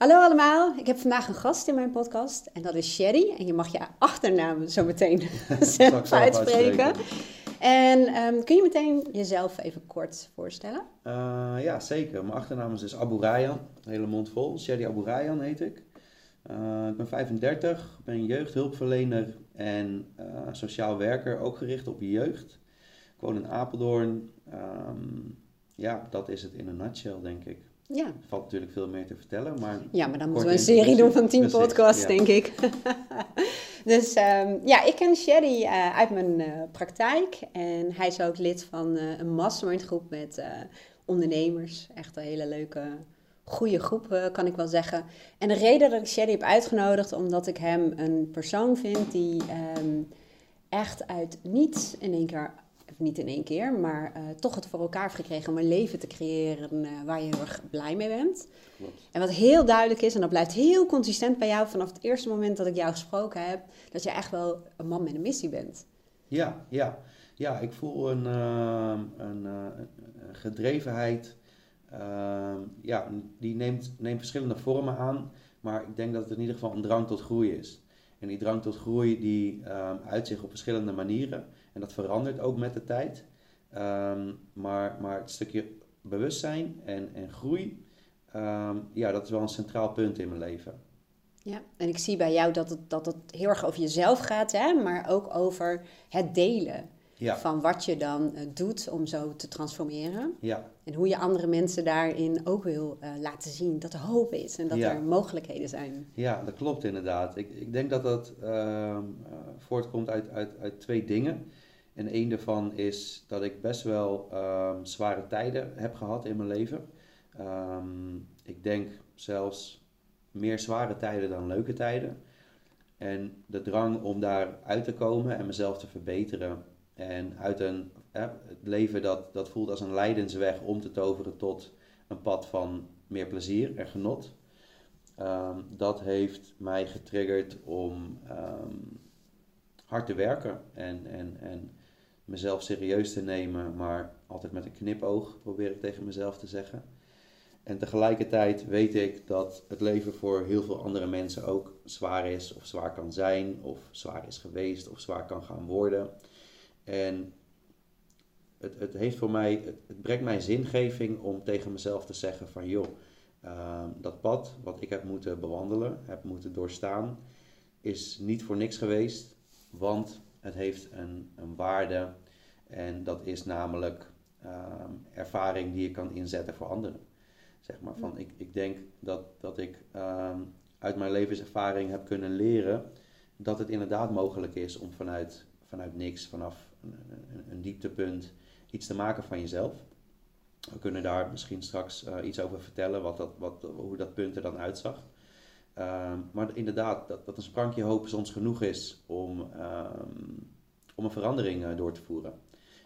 Hallo allemaal, ik heb vandaag een gast in mijn podcast en dat is Sherry. En je mag je achternaam zo meteen zelf uitspreken. En ehm, kun je meteen jezelf even kort voorstellen? Uh, ja, zeker. Mijn achternaam is dus Abu Rayhan, hele mond vol. Sherry Abu Rayhan heet ik. Uh, ik ben 35, ben jeugdhulpverlener en uh, sociaal werker, ook gericht op jeugd. Ik woon in Apeldoorn. Um, ja, dat is het in een nutshell, denk ik. Ja. Er valt natuurlijk veel meer te vertellen, maar... Ja, maar dan moeten we een serie doen van 10 podcasts, denk ik. dus um, ja, ik ken Sherry uh, uit mijn uh, praktijk. En hij is ook lid van uh, een mastermind groep met ondernemers. Echt een hele leuke, goede groep, kan ik wel zeggen. En de reden dat ik Sherry heb uitgenodigd, omdat ik hem een persoon vind die um, echt uit niets in één keer niet in één keer, maar uh, toch het voor elkaar heeft gekregen om een leven te creëren uh, waar je heel erg blij mee bent. Klopt. En wat heel duidelijk is, en dat blijft heel consistent bij jou vanaf het eerste moment dat ik jou gesproken heb, dat je echt wel een man met een missie bent. Ja, ja. Ja, ik voel een, uh, een, een gedrevenheid. Ehm, ja, die neemt, neemt verschillende vormen aan, maar ik denk dat het in ieder geval een drang tot groei is. En die drang tot groei die ehm, uit zich op verschillende manieren. En dat verandert ook met de tijd. Um, maar, maar het stukje bewustzijn en, en groei, um, ja, dat is wel een centraal punt in mijn leven. Ja, en ik zie bij jou dat het, dat het heel erg over jezelf gaat, hè? maar ook over het delen. Ja. Van wat je dan uh, doet om zo te transformeren. Ja. En hoe je andere mensen daarin ook wil uh, laten zien dat er hoop is en dat ja. er mogelijkheden zijn. Ja, dat klopt inderdaad. Ik, ik denk dat dat uh, uh, voortkomt uit, uit, uit twee dingen. En een daarvan is dat ik best wel um, zware tijden heb gehad in mijn leven. Um, ik denk zelfs meer zware tijden dan leuke tijden. En de drang om daar uit te komen en mezelf te verbeteren. En uit een het leven dat, dat voelt als een leidensweg om te toveren tot een pad van meer plezier en genot. Um, dat heeft mij getriggerd om hard te werken en, en, en mezelf serieus te nemen, maar altijd met een knipoog, probeer ik tegen mezelf te zeggen. En tegelijkertijd weet ik dat het leven voor heel veel andere mensen ook zwaar is, of zwaar kan zijn, of zwaar is geweest, of zwaar kan gaan worden. En het, het heeft voor mij, het, het brengt mij zingeving om tegen mezelf te zeggen van joh, uh, dat pad wat ik heb moeten bewandelen, heb moeten doorstaan, is niet voor niks geweest, want het heeft een, een waarde en dat is namelijk um, ervaring die je kan inzetten voor anderen. Zeg maar van, ik, ik denk dat, dat ik um, uit mijn levenservaring heb kunnen leren dat het inderdaad mogelijk is om vanuit, vanuit niks, vanaf een, een, een dieptepunt, iets te maken van jezelf. We kunnen daar misschien straks uh, iets over vertellen, wat dat, wat, hoe dat punt er dan uitzag. Um, maar inderdaad, dat, dat een sprankje hoop soms genoeg is om, um, om een verandering uh, door te voeren.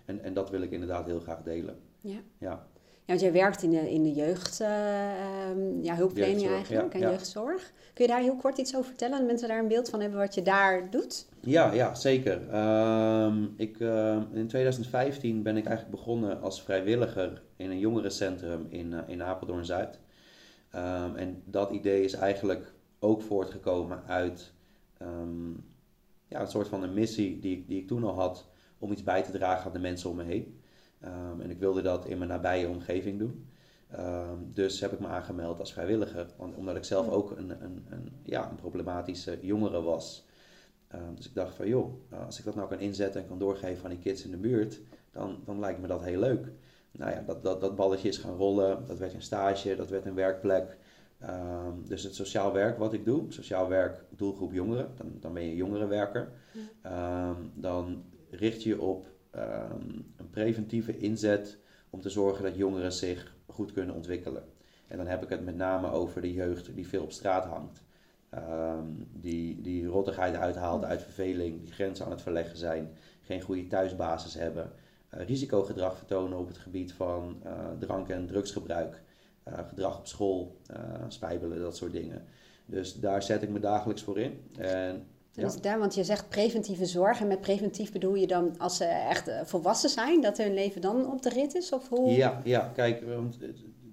En, en dat wil ik inderdaad heel graag delen. Ja. ja. Ja, want jij werkt in de, in de jeugd, uh, ja, hulpverlening eigenlijk, ja, en jeugdzorg. Kun je daar heel kort iets over vertellen? Dat mensen daar een beeld van hebben wat je daar doet? Ja, ja zeker. Um, ik, uh, in 2015 ben ik eigenlijk begonnen als vrijwilliger in een jongerencentrum in, uh, in Apeldoorn-Zuid. Um, en dat idee is eigenlijk ook voortgekomen uit um, ja, een soort van een missie die, die ik toen al had om iets bij te dragen aan de mensen om me heen. Um, en ik wilde dat in mijn nabije omgeving doen. Um, dus heb ik me aangemeld als vrijwilliger, omdat ik zelf ook een, een, een, ja, een problematische jongere was. Um, dus ik dacht van joh, als ik dat nou kan inzetten en kan doorgeven aan die kids in de buurt, dan, dan lijkt me dat heel leuk. Nou ja, dat, dat, dat balletje is gaan rollen, dat werd een stage, dat werd een werkplek. Dus het sociaal werk wat ik doe, sociaal werk doelgroep jongeren, dan, dan ben je jongerenwerker. Ja. dan richt je op um, een preventieve inzet om te zorgen dat jongeren zich goed kunnen ontwikkelen. En dan heb ik het met name over de jeugd die veel op straat hangt. Die, die rottigheid uithaalt uit verveling, die grenzen aan het verleggen zijn, geen goede thuisbasis hebben, uh, risicogedrag vertonen op het gebied van uh, drank- en drugsgebruik, gedrag op school, spijbelen, dat soort dingen. Dus daar zet ik me dagelijks voor in. En dus daar, want je zegt preventieve zorg. En met preventief bedoel je dan als ze echt eh, volwassen zijn, dat hun leven dan op de rit is? Of hoe? Ja, ja, kijk,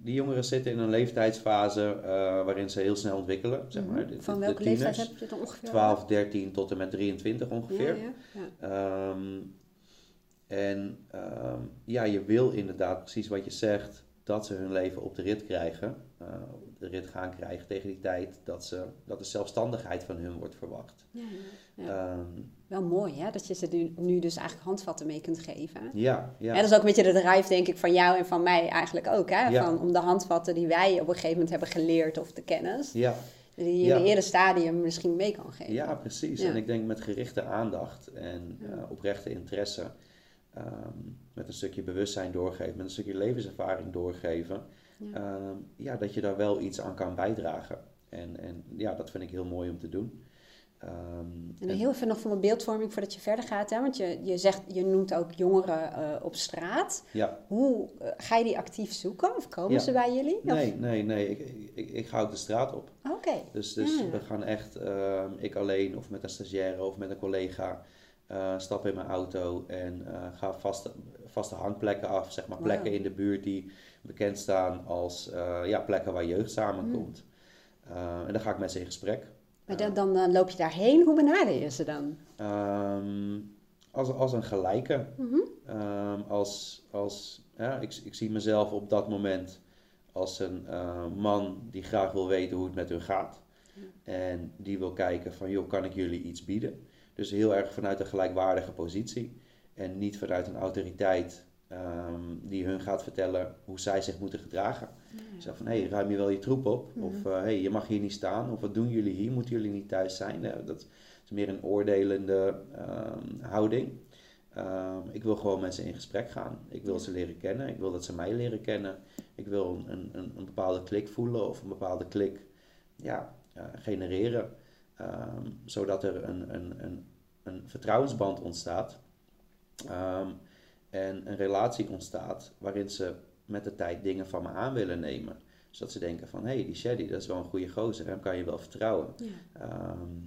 die jongeren zitten in een leeftijdsfase uh, waarin ze heel snel ontwikkelen. Zeg maar. Mhm. Van welke leeftijd heb je het ongeveer? 12, 13 tot en met 23 ongeveer. Ja, ja. Um, en um, ja, je wil inderdaad precies wat je zegt, dat ze hun leven op de rit krijgen. Uh, de rit gaan krijgen tegen die tijd dat, ze, dat de zelfstandigheid van hun wordt verwacht. Ja, ja. Um, Wel mooi hè, dat je ze nu, nu, dus eigenlijk handvatten mee kunt geven. Ja, ja. dat is ook een beetje de drive denk ik van jou en van mij eigenlijk ook. Hè? Van, om de handvatten die wij op een gegeven moment hebben geleerd of de kennis. Ja. Die je in een eerder stadium misschien mee kan geven. Ja, precies. En ik denk met gerichte aandacht en uh, oprechte interesse Um, met een stukje bewustzijn doorgeven, met een stukje levenservaring doorgeven, ja. Um, ja. dat je daar wel iets aan kan bijdragen. En, en ja, dat vind ik heel mooi om te doen. Um, en, heel even nog voor mijn beeldvorming voordat je verder gaat, hè? want je, je, zegt, je noemt ook jongeren uh, op straat. Ja. Hoe uh, ga je die actief zoeken of komen ja. ze bij jullie? Nee, nee, nee. Ik, ik, ik, ga ook de straat op. Oké. Dus, dus we gaan echt, ik alleen of met een stagiaire of met een collega, uh, stap in mijn auto en uh, ga vaste, vaste hangplekken af. Zeg maar plekken in de buurt die bekend staan als uh, ja, plekken waar jeugd samenkomt. Mm. en dan ga ik met ze in gesprek. Maar dan, dan loop je daarheen. Hoe benader je ze dan? Um, als, als een gelijke. Mm -hmm. um, als, als, ja, ik, ik zie mezelf op dat moment als een man die graag wil weten hoe het met hun gaat. Mm. En die wil kijken van, joh, kan ik jullie iets bieden? Dus heel erg vanuit een gelijkwaardige positie. En niet vanuit een autoriteit um, die hun gaat vertellen hoe zij zich moeten gedragen. Zeg van, hé, hey, ruim je wel je troep op? Mhm. Of, hé, uh, hey, je mag hier niet staan. Of wat doen jullie hier? Moeten jullie niet thuis zijn? Uh, dat is meer een oordelende um, houding. Um, ik wil gewoon met ze in gesprek gaan. Ik wil ze leren kennen. Ik wil dat ze mij leren kennen. Ik wil een, een, een bepaalde klik voelen of een bepaalde klik ja, uh, genereren. Um, zodat er een, een, een, een vertrouwensband ontstaat um, en een relatie ontstaat waarin ze met de tijd dingen van me aan willen nemen. Zodat ze denken van, hé, hey, die Shady, dat is wel een goede gozer, hem kan je wel vertrouwen. Ja. Um,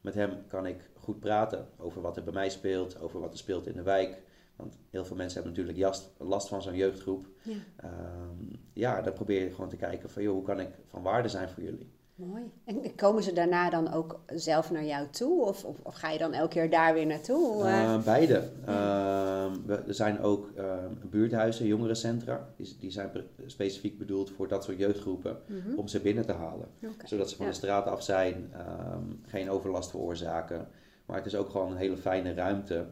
met hem kan ik goed praten over wat er bij mij speelt, over wat er speelt in de wijk. Want heel veel mensen hebben natuurlijk last van zo'n jeugdgroep. Ja. Um, ja, dan probeer je gewoon te kijken van, joh, hoe kan ik van waarde zijn voor jullie? Mooi. En komen ze daarna dan ook zelf naar jou toe? Of, of, of ga je dan elke keer daar weer naartoe? Uh, beide. Uh, er zijn ook uh, buurthuizen, jongerencentra. Die, die zijn specifiek bedoeld voor dat soort jeugdgroepen. Mhm. Om ze binnen te halen. Okay. Zodat ze van de straat af zijn. Ehm, geen overlast veroorzaken. Maar het is ook gewoon een hele fijne ruimte.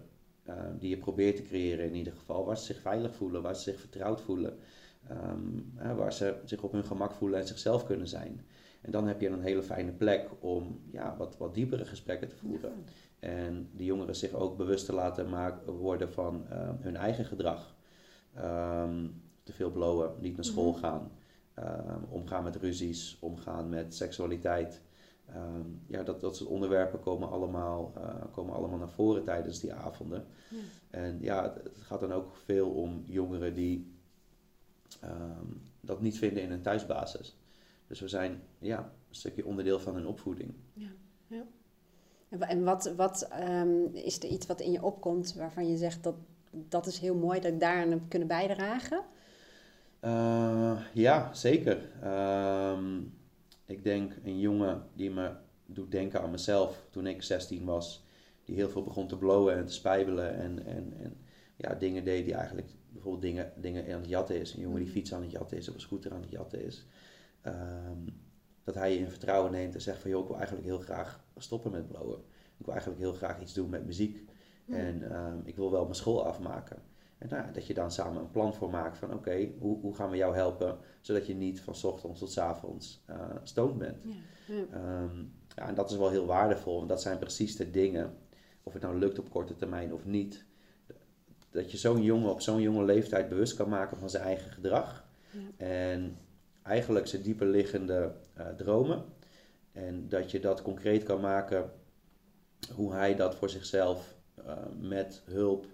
Ehm, die je probeert te creëren in ieder geval. Waar ze zich veilig voelen. Waar ze zich vertrouwd voelen. waar ze zich op hun gemak voelen en zichzelf kunnen zijn. En dan heb je een hele fijne plek om ja, wat, wat diepere gesprekken te voeren. En die jongeren zich ook bewust te laten maken, worden van uh, hun eigen gedrag. Um, te veel blowen, niet naar school mhm. gaan, um, omgaan met ruzies, omgaan met seksualiteit. Um, ja, dat, dat soort onderwerpen komen allemaal, uh, komen allemaal naar voren tijdens die avonden. Ja. En ja, het, gaat dan ook veel om jongeren die dat niet vinden in een thuisbasis. Dus we zijn ja, een stukje onderdeel van hun opvoeding. Ja, ja. En wat, wat um, is er iets wat in je opkomt waarvan je zegt dat dat is heel mooi dat ik daar aan heb kunnen bijdragen? Uh, ja, zeker. Um, ik denk een jongen die me doet denken aan mezelf toen ik 16 was. Die heel veel begon te blowen en te spijbelen en, en, en ja, dingen deed die eigenlijk bijvoorbeeld dingen, dingen aan het jatten is. Een jongen die mm. fiets aan het jatten is of een scooter aan het jatten is. Um, dat hij je in vertrouwen neemt en zegt van joh, ik wil eigenlijk heel graag stoppen met blowen. Ik wil eigenlijk heel graag iets doen met muziek. En um, ik wil wel mijn school afmaken. En nou, dat je dan samen een plan voor maakt van oké, hoe, hoe gaan we jou helpen zodat je niet van ochtends tot avonds uh, stoned bent. Ja. Um, ja, en dat is wel heel waardevol, want dat zijn precies de dingen, of het nou lukt op korte termijn of niet, dat je zo'n jongen op zo'n jonge leeftijd bewust kan maken van zijn eigen gedrag. Ja. En eigenlijk zijn dieper liggende uh, dromen. En dat je dat concreet kan maken, hoe hij dat voor zichzelf uh, met hulp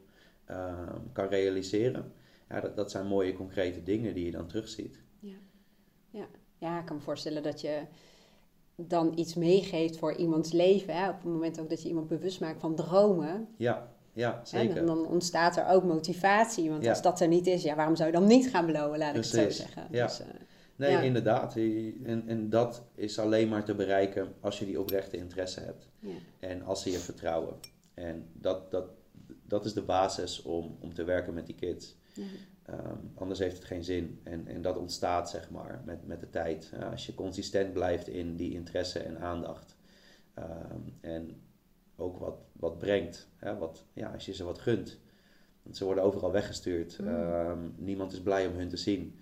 uh, kan realiseren. Ja, dat, dat zijn mooie concrete dingen die je dan terugziet. Ja. Ja. ja, ik kan me voorstellen dat je dan iets meegeeft voor iemands leven. Hè? Op het moment ook dat je iemand bewust maakt van dromen. Ja. ja zeker. En dan ontstaat er ook motivatie. Want als dat er niet is, ja, waarom zou je dan niet gaan blowen, laat ik het zo zeggen. Ja. Dus, uh, nee, ja. inderdaad. En, en dat is alleen maar te bereiken als je die oprechte interesse hebt. Ja. En als ze je vertrouwen. En dat, dat, dat is de basis om, om te werken met die kids. Um, anders heeft het geen zin. En, en dat ontstaat, zeg maar, met, met de tijd. als je consistent blijft in die interesse en aandacht. Um, en ook wat, wat brengt. Hè? Wat, ja, als je ze wat gunt. Want ze worden overal weggestuurd. Mm. Um, niemand is blij om hun te zien.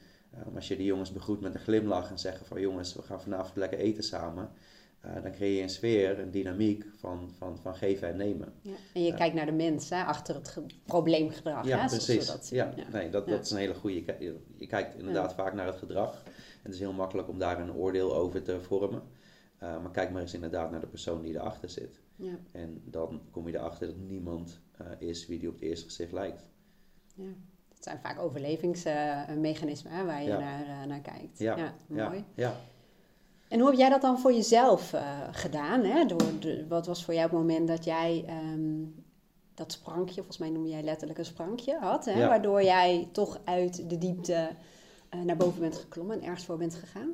Als je die jongens begroet met een glimlach en zegt van jongens, we gaan vanavond lekker eten samen. Uh, dan creëer je een sfeer, een dynamiek van, van, van geven en nemen. Ja. En je kijkt naar de mens hè, achter het probleemgedrag. Ja, hè, precies. Dat ja, ja, Nee, dat, dat is een hele goede. Je, je kijkt inderdaad vaak naar het gedrag. En het is heel makkelijk om daar een oordeel over te vormen. Uh, maar kijk maar eens inderdaad naar de persoon die erachter zit. Ja. En dan kom je erachter dat niemand is wie die op het eerste gezicht lijkt. Ja. Zijn vaak overlevingsmechanismen waar je naar, naar kijkt. Ja, mooi. ja. En hoe heb jij dat dan voor jezelf uh, gedaan? Hè? Door de, wat was voor jou het moment dat jij um, dat sprankje, volgens mij noem jij letterlijk een sprankje, had, hè? Waardoor jij toch uit de diepte uh, naar boven bent geklommen en ergens voor bent gegaan?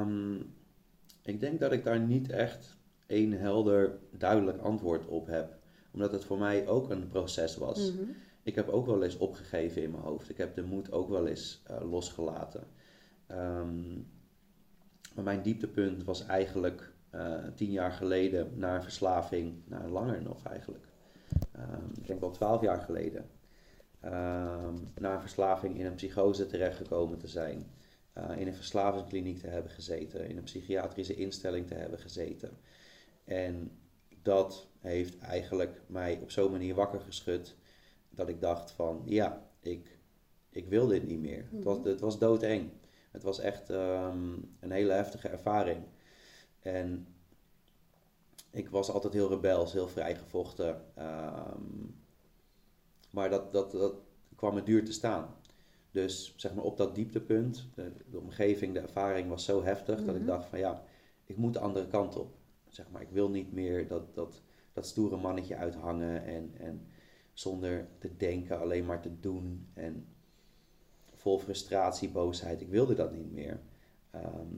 Um, ik denk dat ik daar niet echt één helder, duidelijk antwoord op heb. Omdat het voor mij ook een proces was. Mm -hmm. Ik heb ook wel eens opgegeven in mijn hoofd. Ik heb de moed ook wel eens uh, losgelaten. Um, maar mijn dieptepunt was eigenlijk uh, tien jaar geleden na een verslaving, nou langer nog eigenlijk. Um, ik denk wel twaalf jaar geleden. Um, na een verslaving in een psychose terechtgekomen te zijn. Uh, in een verslavingskliniek te hebben gezeten. In een psychiatrische instelling te hebben gezeten. En dat heeft eigenlijk mij op zo'n manier wakker geschud. Dat ik dacht van ja, ik, ik wil dit niet meer. Het was, mhm. het was doodeng. Het was echt ehm, een hele heftige ervaring. En ik was altijd heel rebels, heel vrijgevochten. Um, maar dat, dat, dat kwam me duur te staan. Dus zeg maar op dat dieptepunt, de, de omgeving, de ervaring was zo heftig dat ik mhm. dacht van ja, ik moet de andere kant op. Zeg maar, ik wil niet meer dat, dat, dat stoere mannetje uithangen en, en zonder te denken alleen maar te doen. En vol frustratie, boosheid. Ik wilde dat niet meer. Ehm,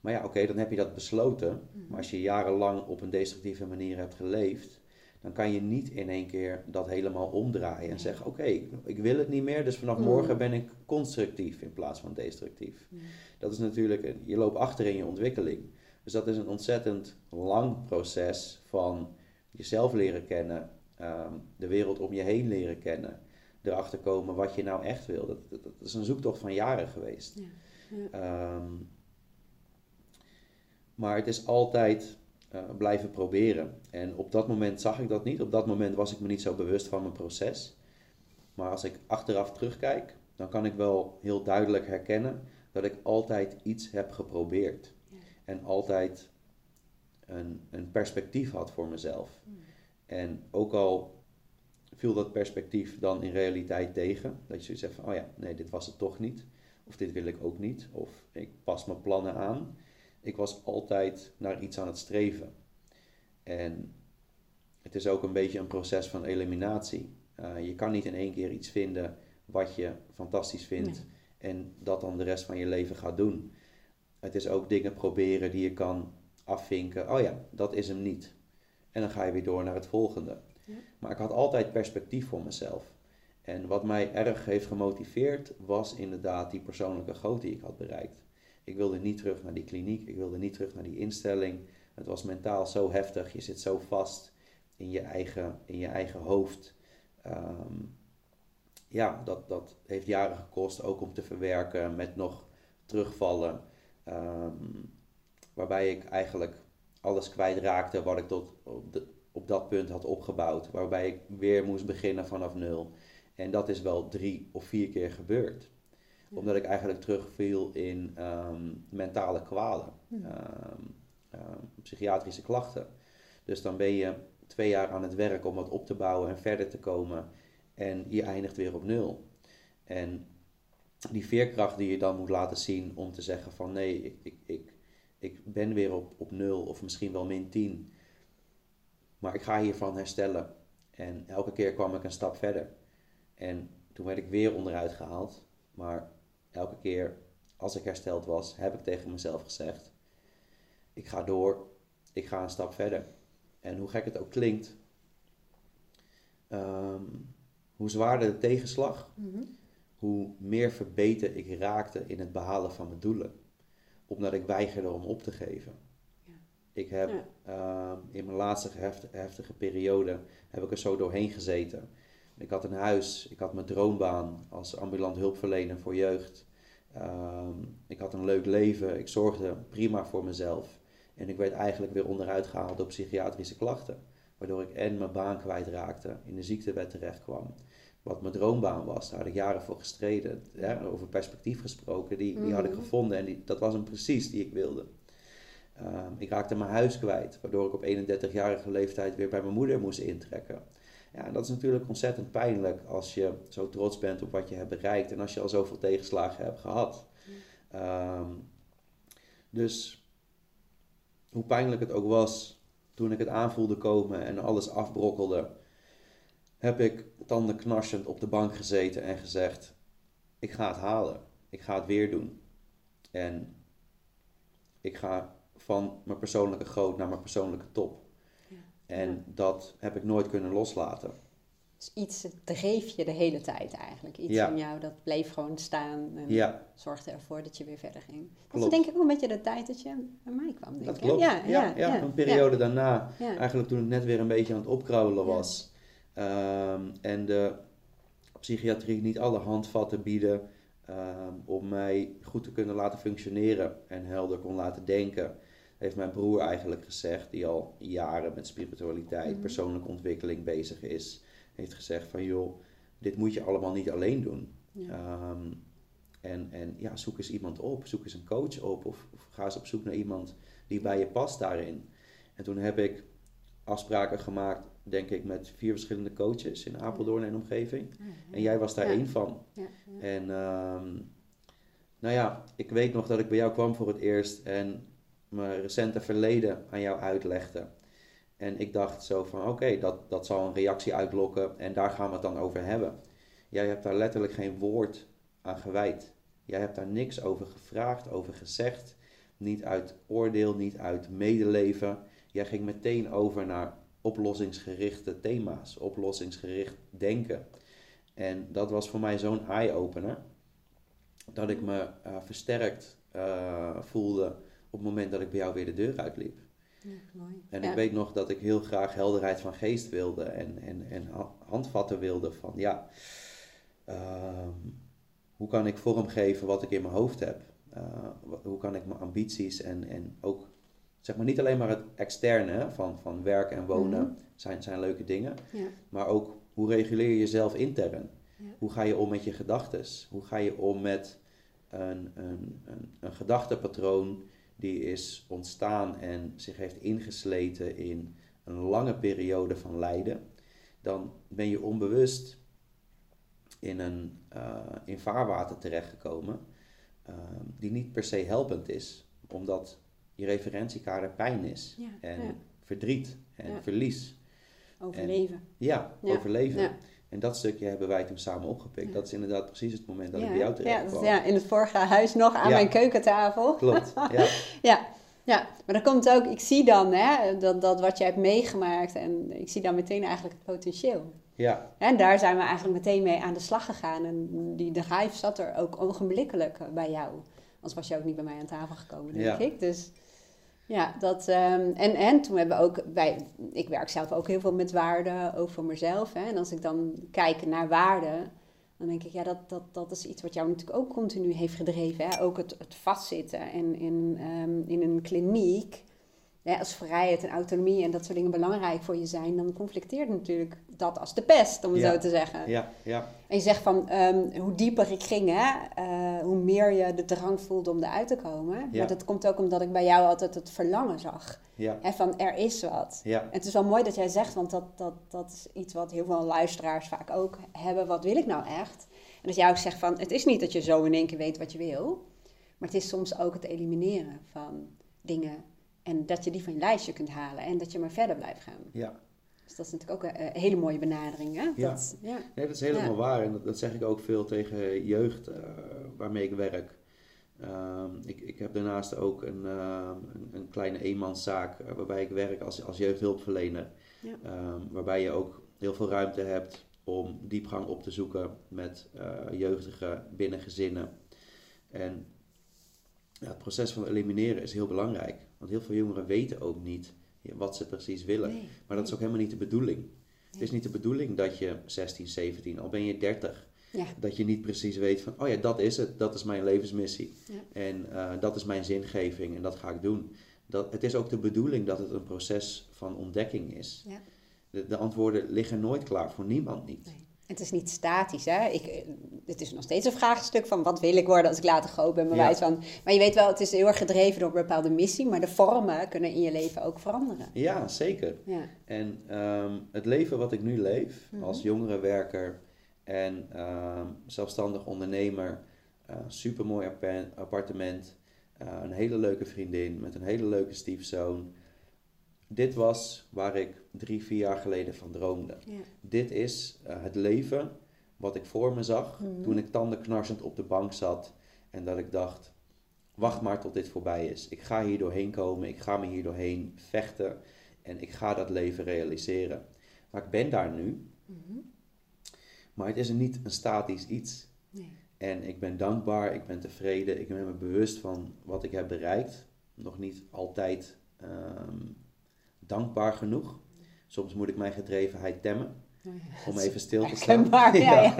maar ja, oké, dan heb je dat besloten. Maar als je jarenlang op een destructieve manier hebt geleefd, dan kan je niet in één keer dat helemaal omdraaien en zeggen: Oké, ik wil het niet meer, dus vanaf mhm. morgen ben ik constructief in plaats van destructief. Mhm. Dat is natuurlijk, je loopt achter in je ontwikkeling. Dus dat is een ontzettend lang proces van jezelf leren kennen, ehm, de wereld om je heen leren kennen erachter komen wat je nou echt wil. Dat, dat, is een zoektocht van jaren geweest. Ja. Ja. Ehm, maar het is altijd uh, blijven proberen. En op dat moment zag ik dat niet. Op dat moment was ik me niet zo bewust van mijn proces. Maar als ik achteraf terugkijk, dan kan ik wel heel duidelijk herkennen dat ik altijd iets heb geprobeerd. Ja. En altijd een, een perspectief had voor mezelf. Mm. En ook al viel dat perspectief dan in realiteit tegen. Dat je zegt van, oh ja, nee, dit was het toch niet. Of dit wil ik ook niet. Of ik pas mijn plannen aan. Ik was altijd naar iets aan het streven. En het is ook een beetje een proces van eliminatie. Uh, je kan niet in één keer iets vinden wat je fantastisch vindt en dat dan de rest van je leven gaat doen. Het is ook dingen proberen die je kan afvinken. Oh ja, dat is hem niet. En dan ga je weer door naar het volgende. Maar ik had altijd perspectief voor mezelf. En wat mij erg heeft gemotiveerd was inderdaad die persoonlijke grootte die ik had bereikt. Ik wilde niet terug naar die kliniek, ik wilde niet terug naar die instelling. Het was mentaal zo heftig, je zit zo vast in je eigen, in je eigen hoofd. Ehm, ja, dat, dat heeft jaren gekost ook om te verwerken met nog terugvallen. Ehm, waarbij ik eigenlijk alles kwijtraakte wat ik tot op de, op dat punt had opgebouwd. Waarbij ik weer moest beginnen vanaf nul. En dat is wel drie of vier keer gebeurd. Omdat ik eigenlijk terugviel in ehm, mentale kwalen, um, psychiatrische klachten. Dus dan ben je twee jaar aan het werk om wat op te bouwen en verder te komen. En je eindigt weer op nul. En die veerkracht die je dan moet laten zien om te zeggen van nee, ik, ik, ik, ik ben weer op, op nul of misschien wel min 10. Maar ik ga hiervan herstellen. En elke keer kwam ik een stap verder. En toen werd ik weer onderuit gehaald. Maar elke keer als ik hersteld was, heb ik tegen mezelf gezegd: ik ga door, ik ga een stap verder. En hoe gek het ook klinkt, ehm, hoe zwaarder de tegenslag, Mhm. hoe meer verbeterd ik raakte in het behalen van mijn doelen. Omdat ik weigerde om op te geven. Ja. Ik heb Ja. ehm, in mijn laatste heft- heftige periode heb ik er zo doorheen gezeten. Ik had een huis, ik had mijn droombaan als ambulant hulpverlener voor jeugd. Ehm, ik had een leuk leven, ik zorgde prima voor mezelf. En ik werd eigenlijk weer onderuit gehaald door psychiatrische klachten. Waardoor ik en mijn baan kwijtraakte, in de ziektewet terecht kwam. Wat mijn droombaan was, daar had ik jaren voor gestreden. Over perspectief gesproken, die, die had ik Mhm. gevonden en die, dat was hem precies die ik wilde. Ehm, ik raakte mijn huis kwijt, waardoor ik op 31-jarige leeftijd weer bij mijn moeder moest intrekken. Ja, en dat is natuurlijk ontzettend pijnlijk als je zo trots bent op wat je hebt bereikt en als je al zoveel tegenslagen hebt gehad. Ehm, dus hoe pijnlijk het ook was toen ik het aanvoelde komen en alles afbrokkelde, heb ik tandenknarsend op de bank gezeten en gezegd: Ik ga het halen, ik ga het weer doen. En ik ga van mijn persoonlijke groot naar mijn persoonlijke top. Ja. En Ja. dat heb ik nooit kunnen loslaten. Dus iets dreef je de hele tijd eigenlijk. Iets Ja. in jou dat bleef gewoon staan en Ja, zorgde ervoor dat je weer verder ging. Dat is denk ik ook een beetje de tijd dat je bij mij kwam. Denk dat ik. klopt. Ja, ja, ja, een periode daarna, eigenlijk toen ik net weer een beetje aan het opkrabbelen Ja. was. Ehm, en de psychiatrie niet alle handvatten bieden ehm, om mij goed te kunnen laten functioneren en helder kon laten denken. Heeft mijn broer eigenlijk gezegd, die al jaren met spiritualiteit, Mhm. persoonlijke ontwikkeling bezig is, heeft gezegd van joh, dit moet je allemaal niet alleen doen. Ja. Ehm, en, en ja, zoek eens iemand op, zoek eens een coach op of, of ga eens op zoek naar iemand die bij je past daarin. En toen heb ik afspraken gemaakt, denk ik, met vier verschillende coaches in Apeldoorn en omgeving. En jij was daar één van. En ehm, nou ja, ik weet nog dat ik bij jou kwam voor het eerst en mijn recente verleden aan jou uitlegde. En ik dacht zo van, oké, dat, dat zal een reactie uitlokken en daar gaan we het dan over hebben. Jij hebt daar letterlijk geen woord aan gewijd. Jij hebt daar niks over gevraagd, over gezegd. Niet uit oordeel, niet uit medeleven. Jij ging meteen over naar oplossingsgerichte thema's, oplossingsgericht denken. En dat was voor mij zo'n eye-opener. Dat ik me eh, versterkt eh, voelde op het moment dat ik bij jou weer de deur uitliep. Ja, mooi. En Ja. ik weet nog dat ik heel graag helderheid van geest wilde en, en, en ha- handvatten wilde van ja, ehm, hoe kan ik vormgeven wat ik in mijn hoofd heb? Eh, hoe kan ik mijn ambities en, en ook, zeg maar niet alleen maar het externe van, van werk en wonen Mhm. zijn, zijn leuke dingen, Ja. maar ook hoe reguleer je jezelf intern? Ja. Hoe ga je om met je gedachten? Hoe ga je om met een, een, een, een gedachtepatroon die is ontstaan en zich heeft ingesleten in een lange periode van lijden? Dan ben je onbewust in een eh, in vaarwater terechtgekomen eh, die niet per se helpend is, omdat je referentiekader pijn is Ja, en ja. verdriet en Ja. verlies. Overleven. Ja, Ja, overleven. En dat stukje hebben wij toen samen opgepikt. Dat is inderdaad precies het moment dat ik bij jou terecht kwam. ja, in het vorige huis nog aan mijn keukentafel. Klopt, ja. Ja, ja, maar dan komt ook, ik zie dan hè, dat, dat wat jij hebt meegemaakt en ik zie dan meteen eigenlijk het potentieel. Ja, En daar zijn we eigenlijk meteen mee aan de slag gegaan en die drive zat er ook ogenblikkelijk bij jou. Anders was je ook niet bij mij aan tafel gekomen, denk Ja. ik. Dus ja, dat, ehm, en, en toen hebben we ook, wij, ik werk zelf ook heel veel met waarden, ook voor mezelf. Hè, en als ik dan kijk naar waarden, dan denk ik, ja, dat, dat, dat is iets wat jou natuurlijk ook continu heeft gedreven. Hè? Ook het, het vastzitten in, in, ehm, in een kliniek. Hè? Als vrijheid en autonomie en dat soort dingen belangrijk voor je zijn, dan conflicteert natuurlijk dat als de pest, om het Ja. zo te zeggen. ja, ja, En je zegt van, ehm, hoe dieper ik ging, hè, eh, hoe meer je de drang voelde om eruit te komen. Ja. Maar dat komt ook omdat ik bij jou altijd het verlangen zag. ja, Hè, van, er is wat. ja, En het is wel mooi dat jij zegt, want dat, dat, dat is iets wat heel veel luisteraars vaak ook hebben. Wat wil ik nou echt? En dat jij ook zegt van, het is niet dat je zo in één keer weet wat je wil. Maar het is soms ook het elimineren van dingen. En dat je die van je lijstje kunt halen en dat je maar verder blijft gaan. ja. Dus dat is natuurlijk ook een, hele mooie benadering. Hè? Ja. Dat, ja. Nee, dat is helemaal waar. En dat, dat, zeg ik ook veel tegen jeugd uh, waarmee ik werk. Um, ik, ik heb daarnaast ook een, uh, een, een, kleine eenmanszaak waarbij ik werk als, als jeugdhulpverlener. Ja. Um, waarbij je ook heel veel ruimte hebt om diepgang op te zoeken met jeugdigen binnen gezinnen. En ja, het proces van elimineren is heel belangrijk. Want heel veel jongeren weten ook niet wat ze precies willen. Nee. Maar dat is ook helemaal niet de bedoeling. Nee. Het is niet de bedoeling dat je 16, 17, al ben je 30, ja. dat je niet precies weet van, oh ja, dat is het, dat is mijn levensmissie. Ja. En uh, dat is mijn zingeving en dat ga ik doen. Dat, het is ook de bedoeling dat het een proces van ontdekking is. Ja. De, de, antwoorden liggen nooit klaar, voor niemand niet. Nee. Het is niet statisch, hè? Ik, het is nog steeds een vraagstuk van wat wil ik worden als ik later groot ben, ja. van. Maar je weet wel, het is heel erg gedreven door een bepaalde missie, maar de vormen kunnen in je leven ook veranderen. Ja, zeker. Ja. En um, het leven wat ik nu leef, mm -hmm. als jongerenwerker en um, zelfstandig ondernemer, uh, supermooi appartement, uh, een hele leuke vriendin met een hele leuke stiefzoon dit was waar ik drie, vier jaar geleden van droomde. Ja. Dit is uh, het leven wat ik voor me zag mm. toen ik tandenknarsend op de bank zat en dat ik dacht, wacht maar tot dit voorbij is. Ik ga hier doorheen komen, ik ga me hier doorheen vechten en ik ga dat leven realiseren. Maar ik ben daar nu, mm-hmm. maar het is niet een statisch iets. Nee. En ik ben dankbaar, ik ben tevreden, ik ben me bewust van wat ik heb bereikt. Nog niet altijd um, dankbaar genoeg. Soms moet ik mijn gedrevenheid temmen. Om even stil te staan. Ja, ja,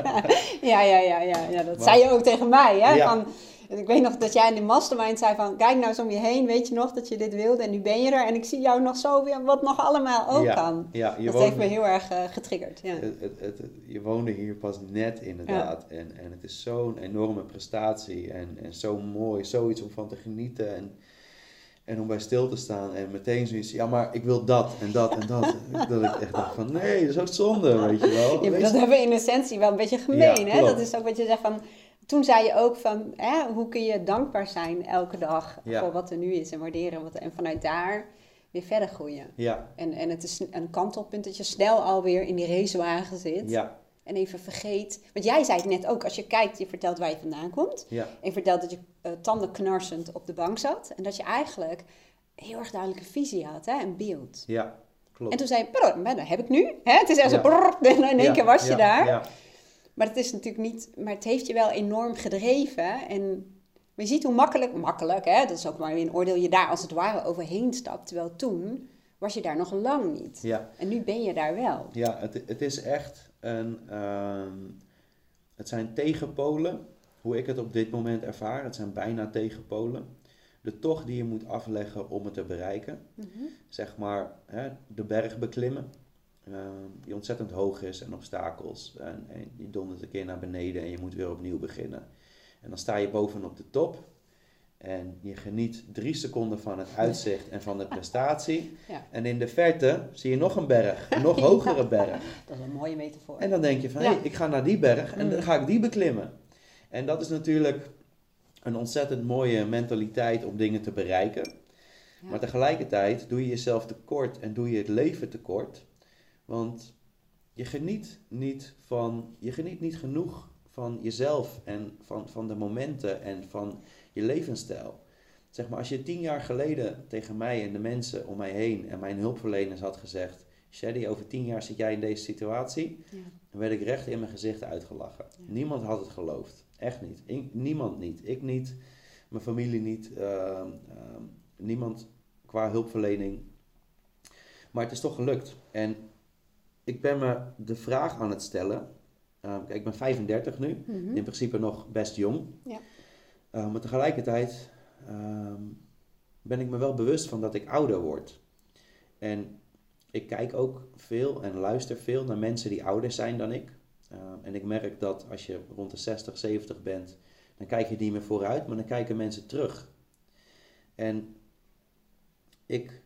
ja. ja, ja, ja, dat zei je ook tegen mij. Hè? Van, ik weet nog dat jij in de mastermind zei van... Kijk nou eens om je heen, weet je nog dat je dit wilde en nu ben je er. En ik zie jou nog zo weer wat nog allemaal ook kan. Ja, dat heeft me heel erg uh, getriggerd. Ja. Het, het, het, je woonde hier pas net inderdaad. En, en het is zo'n enorme prestatie en, en zo mooi. Zoiets om van te genieten en... En om bij stil te staan en meteen zoiets, ja, maar ik wil dat en dat en dat. dat ik echt dacht van, nee, dat is ook zonde, weet je wel. Ja, dat hebben we in essentie wel een beetje gemeen, hè? Dat is ook wat je zegt van, toen zei je ook van, hè, hoe kun je dankbaar zijn elke dag voor wat er nu is en waarderen. Wat, en vanuit daar weer verder groeien. Ja. En, en het is een kantelpunt dat je snel alweer in die racewagen zit. Ja en even vergeet. Want jij zei het net ook, als je kijkt, je vertelt waar je vandaan komt. Ja. En je vertelt dat je uh, tanden knarsend op de bank zat. En dat je eigenlijk heel erg duidelijke visie had, hè, een beeld. Ja, klopt. En toen zei je, dat heb ik nu. Hè? Het is echt zo, brrr, en in één keer was je daar. Maar het is natuurlijk niet, maar het heeft je wel enorm gedreven. En maar je ziet hoe makkelijk, makkelijk, hè, dat is ook maar weer een oordeel, je daar als het ware overheen stapt. Terwijl toen was je daar nog lang niet. Ja. En nu ben je daar wel. Ja, het, het is echt een, ehm, het zijn tegenpolen, hoe ik het op dit moment ervaar. Het zijn bijna tegenpolen. De tocht die je moet afleggen om het te bereiken. Mhm. Zeg maar hè, de berg beklimmen, uh, die ontzettend hoog is en obstakels. En, en je dondert een keer naar beneden en je moet weer opnieuw beginnen. En dan sta je bovenop de top en je geniet drie seconden van het uitzicht en van de prestatie. Ja. En in de verte zie je nog een berg, een nog hogere berg. Dat is een mooie metafoor. En dan denk je van, hé, hey, ik ga naar die berg en dan mm. ga ik die beklimmen. En dat is natuurlijk een ontzettend mooie mentaliteit om dingen te bereiken. Maar tegelijkertijd doe je jezelf tekort en doe je het leven tekort. Want je geniet niet van, je geniet niet genoeg van jezelf en van, van de momenten en van je levensstijl. Zeg maar, als je tien jaar geleden tegen mij en de mensen om mij heen en mijn hulpverleners had gezegd: Shady, over tien jaar zit jij in deze situatie, ja. dan werd ik recht in mijn gezicht uitgelachen. Niemand had het geloofd. Echt niet. niemand niet. Ik niet, mijn familie niet, uh, niemand qua hulpverlening. Maar het is toch gelukt. En ik ben me de vraag aan het stellen. Uh, kijk, ik ben 35 nu, mhm. in principe nog best jong. Ja. Uh, maar tegelijkertijd ehm, ben ik me wel bewust van dat ik ouder word. En ik kijk ook veel en luister veel naar mensen die ouder zijn dan ik. Ehm, en ik merk dat als je rond de 60, 70 bent, dan kijk je niet meer vooruit, maar dan kijken mensen terug. En ik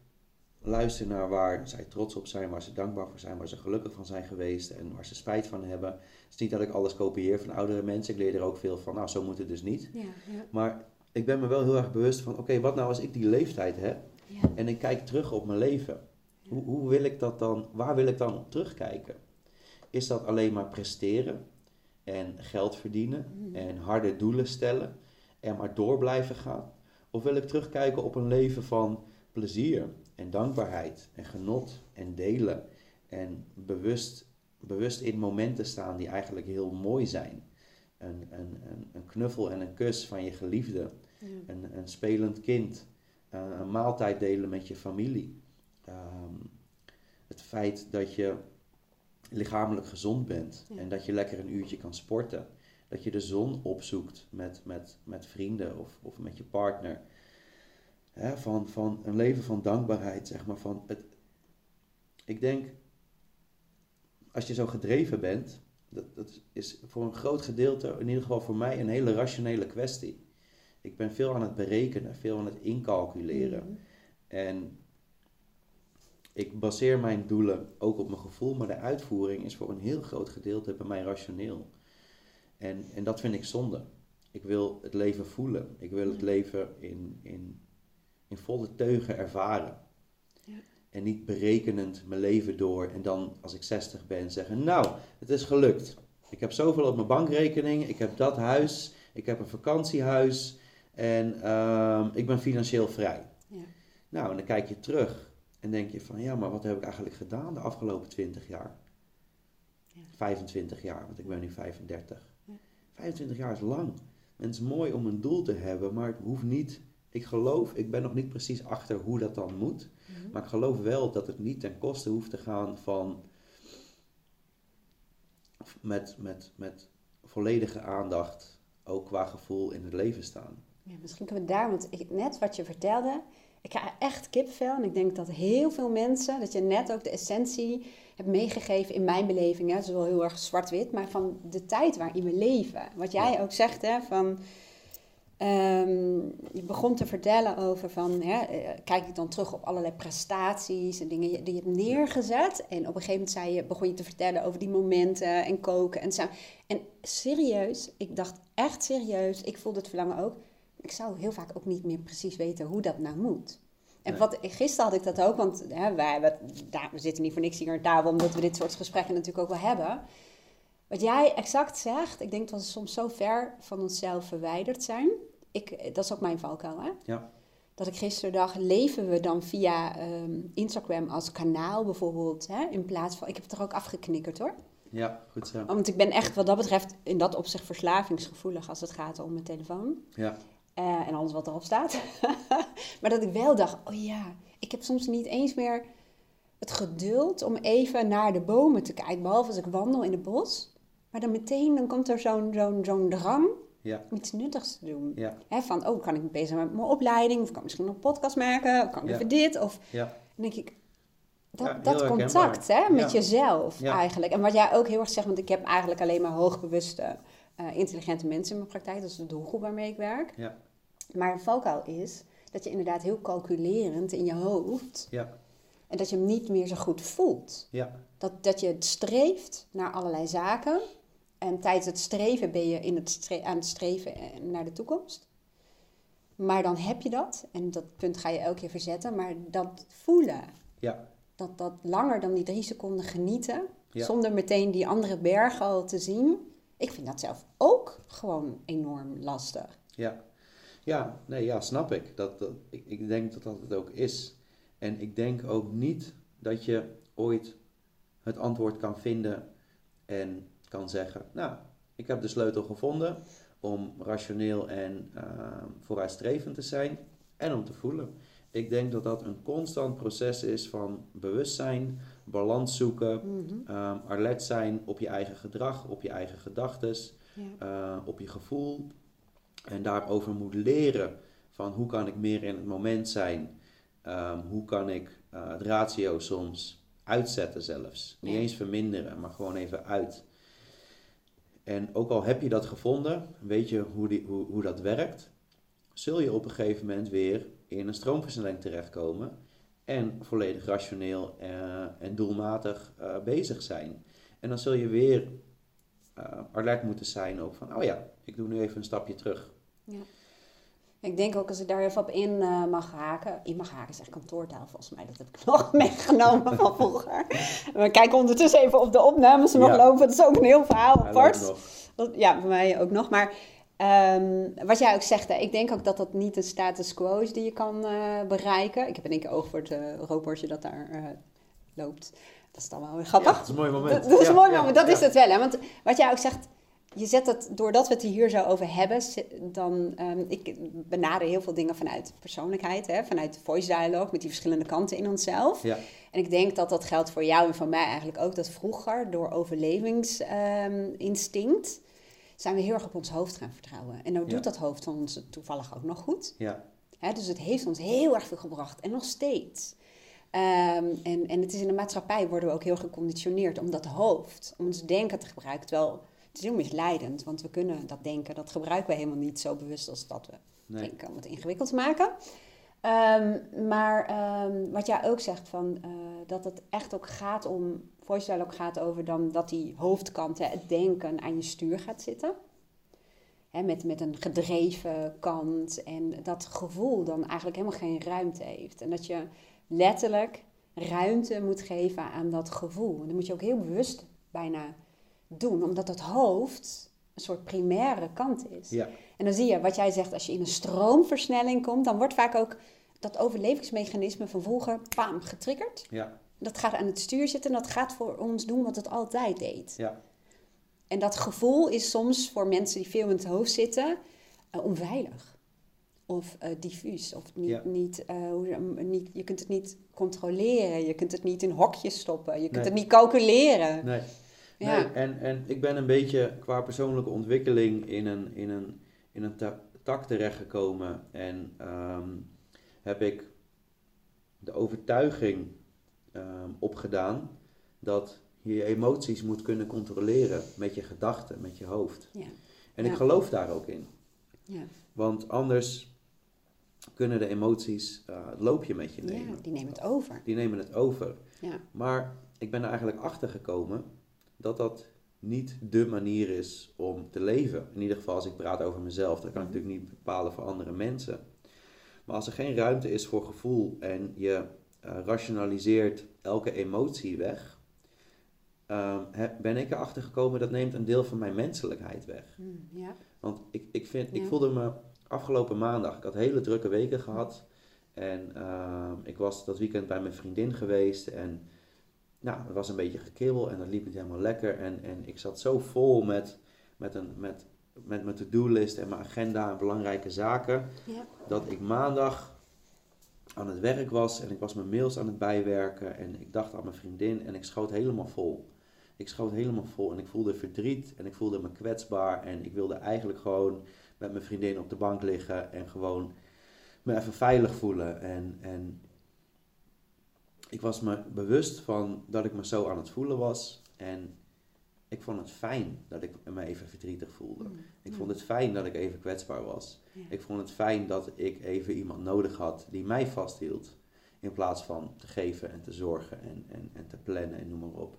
luister naar waar zij trots op zijn, waar ze dankbaar voor zijn, waar ze gelukkig van zijn geweest en waar ze spijt van hebben. Het is niet dat ik alles kopieer van oudere mensen. Ik leer er ook veel van, nou zo moet het dus niet. Ja, ja. Maar ik ben me wel heel erg bewust van, oké, wat nou als ik die leeftijd heb ja. en ik kijk terug op mijn leven. Hoe, hoe wil ik dat dan, waar wil ik dan op terugkijken? Is dat alleen maar presteren en geld verdienen Mhm. en harde doelen stellen en maar door blijven gaan? Of wil ik terugkijken op een leven van plezier en dankbaarheid en genot en delen en bewust, bewust in momenten staan die eigenlijk heel mooi zijn? Een, een, een, een knuffel en een kus van je geliefde, Ja. een, een spelend kind, eh, een maaltijd delen met je familie. Ehm, het feit dat je lichamelijk gezond bent Ja. en dat je lekker een uurtje kan sporten. Dat je de zon opzoekt met, met, met vrienden of, of met je partner. Van, van een leven van dankbaarheid, zeg maar. Van het, ik denk, als je zo gedreven bent, dat, dat is voor een groot gedeelte, in ieder geval voor mij, een hele rationele kwestie. Ik ben veel aan het berekenen, veel aan het incalculeren. Mhm. En ik baseer mijn doelen ook op mijn gevoel, maar de uitvoering is voor een heel groot gedeelte bij mij rationeel. En, en dat vind ik zonde. Ik wil het leven voelen. Ik wil het Ja. leven in, in, in volle teugen ervaren. En niet berekenend mijn leven door en dan als ik 60 ben zeggen, nou, het is gelukt. Ik heb zoveel op mijn bankrekening, ik heb dat huis, ik heb een vakantiehuis en ehm, ik ben financieel vrij. Ja. Nou, en dan kijk je terug en denk je van, ja, maar wat heb ik eigenlijk gedaan de afgelopen 20 jaar? Ja. 25 jaar, want ik ben nu 35. Ja. 25 jaar is lang. En het is mooi om een doel te hebben, maar het hoeft niet. Ik geloof, ik ben nog niet precies achter hoe dat dan moet. Mhm. Maar ik geloof wel dat het niet ten koste hoeft te gaan van met, met, met volledige aandacht, ook qua gevoel in het leven staan. Ja, misschien kunnen we daar, want ik, net wat je vertelde, ik krijg echt kipvel. En ik denk dat heel veel mensen, dat je net ook de essentie hebt meegegeven in mijn beleving. Hè. Het is wel heel erg zwart-wit, maar van de tijd waarin we leven. Wat jij Ja. ook zegt, hè, van... ehm, je begon te vertellen over van, hè, eh, kijk ik dan terug op allerlei prestaties en dingen die je hebt neergezet. En op een gegeven moment zei je, begon je te vertellen over die momenten en koken en zo. En serieus, ik dacht echt serieus, ik voelde het verlangen ook. Ik zou heel vaak ook niet meer precies weten hoe dat nou moet. En Nee. wat, gisteren had ik dat ook, want hè, wij daar, we zitten niet voor niks hier aan tafel, omdat we dit soort gesprekken natuurlijk ook wel hebben. Wat jij exact zegt, ik denk dat we soms zo ver van onszelf verwijderd zijn. Ik, dat is ook mijn valkuil, hè? Ja. Dat ik gisteren dacht, leven we dan via ehm, Instagram als kanaal bijvoorbeeld, hè? In plaats van, ik heb het er ook afgeknikkerd hoor. Ja, goed zo. Want ik ben echt wat dat betreft in dat opzicht verslavingsgevoelig als het gaat om mijn telefoon. Ja, Eh, en alles wat erop staat. maar dat ik wel dacht, oh ja, ik heb soms niet eens meer het geduld om even naar de bomen te kijken. Behalve als ik wandel in het bos. Maar dan meteen dan komt er zo'n zo'n zo'n drang ja, om iets nuttigs te doen. ja, van, oh, kan ik me bezig zijn met mijn opleiding? Of kan ik misschien nog een podcast maken? Of kan ik Ja. even dit? Of ja, dan denk ik, dat, dat contact hè, met jezelf eigenlijk. En wat jij ook heel erg zegt, want ik heb eigenlijk alleen maar hoogbewuste, eh, intelligente mensen in mijn praktijk. Dat is de doelgroep waarmee ik werk. ja, Maar een valkuil is dat je inderdaad heel calculerend in je hoofd... ja, en dat je hem niet meer zo goed voelt. ja, Dat, dat je streeft naar allerlei zaken. En tijdens het streven ben je in het stre- aan het streven eh, naar de toekomst. Maar dan heb je dat. En dat punt ga je elke keer verzetten. Maar dat voelen. ja, Dat, dat langer dan die drie seconden genieten. Ja. Zonder meteen die andere bergen al te zien. Ik vind dat zelf ook gewoon enorm lastig. ja. Ja, nee, ja, snap ik. Dat, dat, ik. Ik denk dat dat het ook is. En ik denk ook niet dat je ooit het antwoord kan vinden en kan zeggen, nou, ik heb de sleutel gevonden om rationeel en eh, vooruitstrevend te zijn en om te voelen. Ik denk dat dat een constant proces is van bewustzijn, balans zoeken, ehm, alert zijn op je eigen gedrag, op je eigen gedachtes, Ja. eh, op je gevoel. En daarover moet leren van hoe kan ik meer in het moment zijn. Ehm, hoe kan ik eh, het ratio soms uitzetten zelfs. Niet eens verminderen, maar gewoon even uit. En ook al heb je dat gevonden, weet je hoe, die, hoe, hoe dat werkt, zul je op een gegeven moment weer in een stroomversnelling terechtkomen en volledig rationeel eh, en doelmatig eh, bezig zijn. En dan zul je weer eh, alert moeten zijn ook van, oh ja, ik doe nu even een stapje terug. Ja. Ik denk ook als ik daar even op in uh, mag haken. In mag haken is echt kantoortaal volgens mij. Dat heb ik nog meegenomen van vroeger. We kijken ondertussen even of de opnames er nog lopen. Dat is ook een heel verhaal apart. Ja, voor mij ook nog. Maar um, wat jij ook zegt, hè, ik denk ook dat dat niet een status quo is die je kan uh, bereiken. Ik heb in één keer oog voor het uh, dat daar uh, loopt. Dat is dan wel weer grappig. Ja, dat is een mooi moment. Dat, dat is een mooi moment, dat is het wel. Hè? Want wat jij ook zegt, je zet het, doordat we het hier zo over hebben, dan, um, ik benader heel veel dingen vanuit persoonlijkheid, hè, vanuit voice dialogue, met die verschillende kanten in onszelf. Ja. En ik denk dat dat geldt voor jou en voor mij eigenlijk ook, dat vroeger door overlevingsinstinct um, zijn we heel erg op ons hoofd gaan vertrouwen. En nou doet dat hoofd ons toevallig ook nog goed. Ja. Hè, dus het heeft ons heel erg veel gebracht en nog steeds. Um, en, en het is in de maatschappij worden we ook heel geconditioneerd om dat hoofd, om ons denken te gebruiken. Terwijl het is heel misleidend, want we kunnen dat denken, dat gebruiken we helemaal niet zo bewust als dat we denken om het ingewikkeld te maken. Um, maar um, wat jij ook zegt, van, uh, dat het echt ook gaat om, voice ook gaat over dan dat die hoofdkant, hè, het denken, aan je stuur gaat zitten. Hè, met, met een gedreven kant en dat gevoel dan eigenlijk helemaal geen ruimte heeft. En dat je letterlijk ruimte moet geven aan dat gevoel. En dan moet je ook heel bewust bijna doen, omdat het hoofd een soort primaire kant is. Ja. En dan zie je wat jij zegt, als je in een stroomversnelling komt, dan wordt vaak ook dat overlevingsmechanisme van vroeger, pam, getriggerd. Ja. Dat gaat aan het stuur zitten en dat gaat voor ons doen wat het altijd deed. Ja. En dat gevoel is soms voor mensen die veel in het hoofd zitten uh, onveilig. Of uh, diffuus. Of niet, ja. niet, uh, niet, je kunt het niet controleren. Je kunt het niet in hokjes stoppen. Je kunt nee. het niet calculeren. Nee. Ja. Nee, en, en ik ben een beetje qua persoonlijke ontwikkeling in een, in een, in een ta tak terechtgekomen. En um, heb ik de overtuiging um, opgedaan dat je je emoties moet kunnen controleren met je gedachten, met je hoofd. Ja. En ik geloof daar ook in. Ja. Want anders kunnen de emoties uh, het loopje met je nemen. Ja, die nemen het over. Die nemen het over. Ja. Maar ik ben er eigenlijk achter gekomen dat dat niet de manier is om te leven. In ieder geval als ik praat over mezelf. Dat kan ik mhm. natuurlijk niet bepalen voor andere mensen. Maar als er geen ruimte is voor gevoel en je uh, rationaliseert elke emotie weg, uh, ben ik erachter gekomen dat neemt een deel van mijn menselijkheid weg. Mm, ja. Want ik, ik, vind, ik voelde me afgelopen maandag, ik had hele drukke weken gehad. En uh, ik was dat weekend bij mijn vriendin geweest en nou, het was een beetje gekibbel en dat liep niet helemaal lekker. En, en ik zat zo vol met, met, een, met, met mijn to-do-list en mijn agenda en belangrijke zaken, ja. dat ik maandag aan het werk was en ik was mijn mails aan het bijwerken en ik dacht aan mijn vriendin en ik schoot helemaal vol. Ik schoot helemaal vol en ik voelde verdriet en ik voelde me kwetsbaar en ik wilde eigenlijk gewoon met mijn vriendin op de bank liggen en gewoon me even veilig voelen. En, en ik was me bewust van dat ik me zo aan het voelen was. En ik vond het fijn dat ik me even verdrietig voelde. Mm. Ik vond het fijn dat ik even kwetsbaar was. Ik vond het fijn dat ik even iemand nodig had die mij vasthield. In plaats van te geven en te zorgen en, en, en te plannen en noem maar op.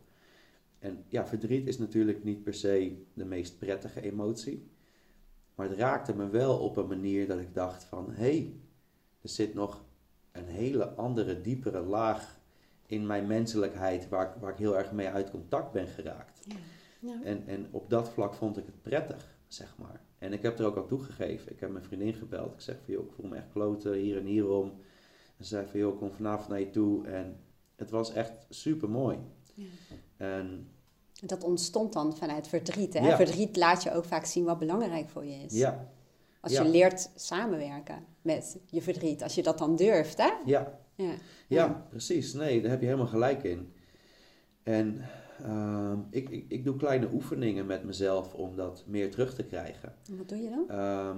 En ja, verdriet is natuurlijk niet per se de meest prettige emotie. Maar het raakte me wel op een manier dat ik dacht van... Hé, hey, er zit nog een hele andere, diepere laag in mijn menselijkheid, waar, waar ik heel erg mee uit contact ben geraakt. Ja. Ja. En, en op dat vlak vond ik het prettig, zeg maar. En ik heb er ook al toegegeven. Ik heb mijn vriendin gebeld. Ik zeg van, joh, ik voel me echt kloten, hier en hierom. En ze zei van, joh, ik kom vanavond naar je toe. En het was echt super mooi. Ja. En dat ontstond dan vanuit verdriet. Hè? Verdriet laat je ook vaak zien wat belangrijk voor je is. Ja. Als je leert samenwerken met je verdriet, als je dat dan durft, hè? Ja. Ja, ja. precies. Nee, daar heb je helemaal gelijk in. En uh, ik, ik, ik doe kleine oefeningen met mezelf om dat meer terug te krijgen. En wat doe je dan? Uh,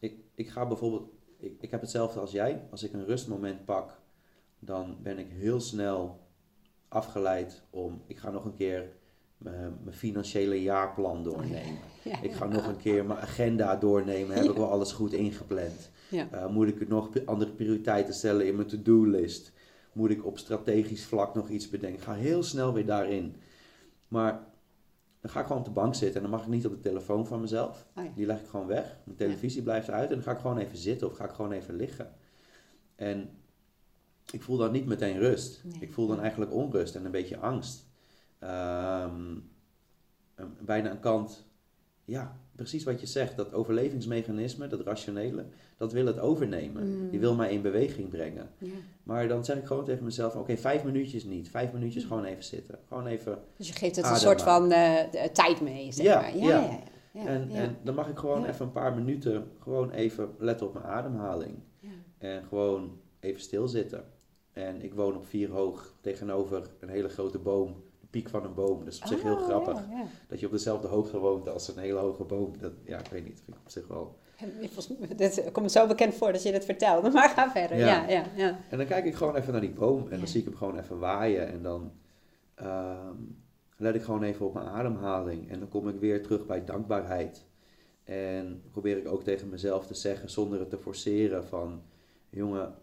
ik, ik ga bijvoorbeeld, ik, ik heb hetzelfde als jij. Als ik een rustmoment pak, dan ben ik heel snel afgeleid om, ik ga nog een keer mijn, mijn financiële jaarplan doornemen. Ik ga nog een keer mijn agenda doornemen. Heb ik wel alles goed ingepland? Uh, moet ik nog andere prioriteiten stellen in mijn to-do-list? Moet ik op strategisch vlak nog iets bedenken? Ik ga heel snel weer daarin. Maar dan ga ik gewoon op de bank zitten en dan mag ik niet op de telefoon van mezelf. Oh ja. Die leg ik gewoon weg. Mijn televisie blijft uit en dan ga ik gewoon even zitten of ga ik gewoon even liggen. En ik voel dan niet meteen rust. Nee. Ik voel dan eigenlijk onrust en een beetje angst. Ehm, bijna een kant, ja, precies wat je zegt. Dat overlevingsmechanisme, dat rationele, dat wil het overnemen. Mm. Die wil mij in beweging brengen. Ja. Maar dan zeg ik gewoon tegen mezelf, oké, vijf minuutjes niet. Vijf minuutjes gewoon even zitten. Gewoon even Dus je geeft het een soort van eh, de- tijd mee, zeg Ja, maar. ja. ja, en, en dan mag ik gewoon even een paar minuten gewoon even letten op mijn ademhaling. Ja. En gewoon even stilzitten. En ik woon op vier hoog tegenover een hele grote boom. Piek van een boom. Dat is op zich heel Oh, grappig. ja, ja. Dat je op dezelfde hoogte woont als een hele hoge boom. Dat, ja, ik weet niet. Vind ik op zich wel. Dit komt me zo bekend voor dat je dit vertelt. Maar ga verder. Ja, Ja. ja. En dan kijk ik gewoon even naar die boom. En dan zie ik hem gewoon even waaien. En dan ehm, let ik gewoon even op mijn ademhaling. En dan kom ik weer terug bij dankbaarheid. En probeer ik ook tegen mezelf te zeggen, zonder het te forceren, van... Jongen,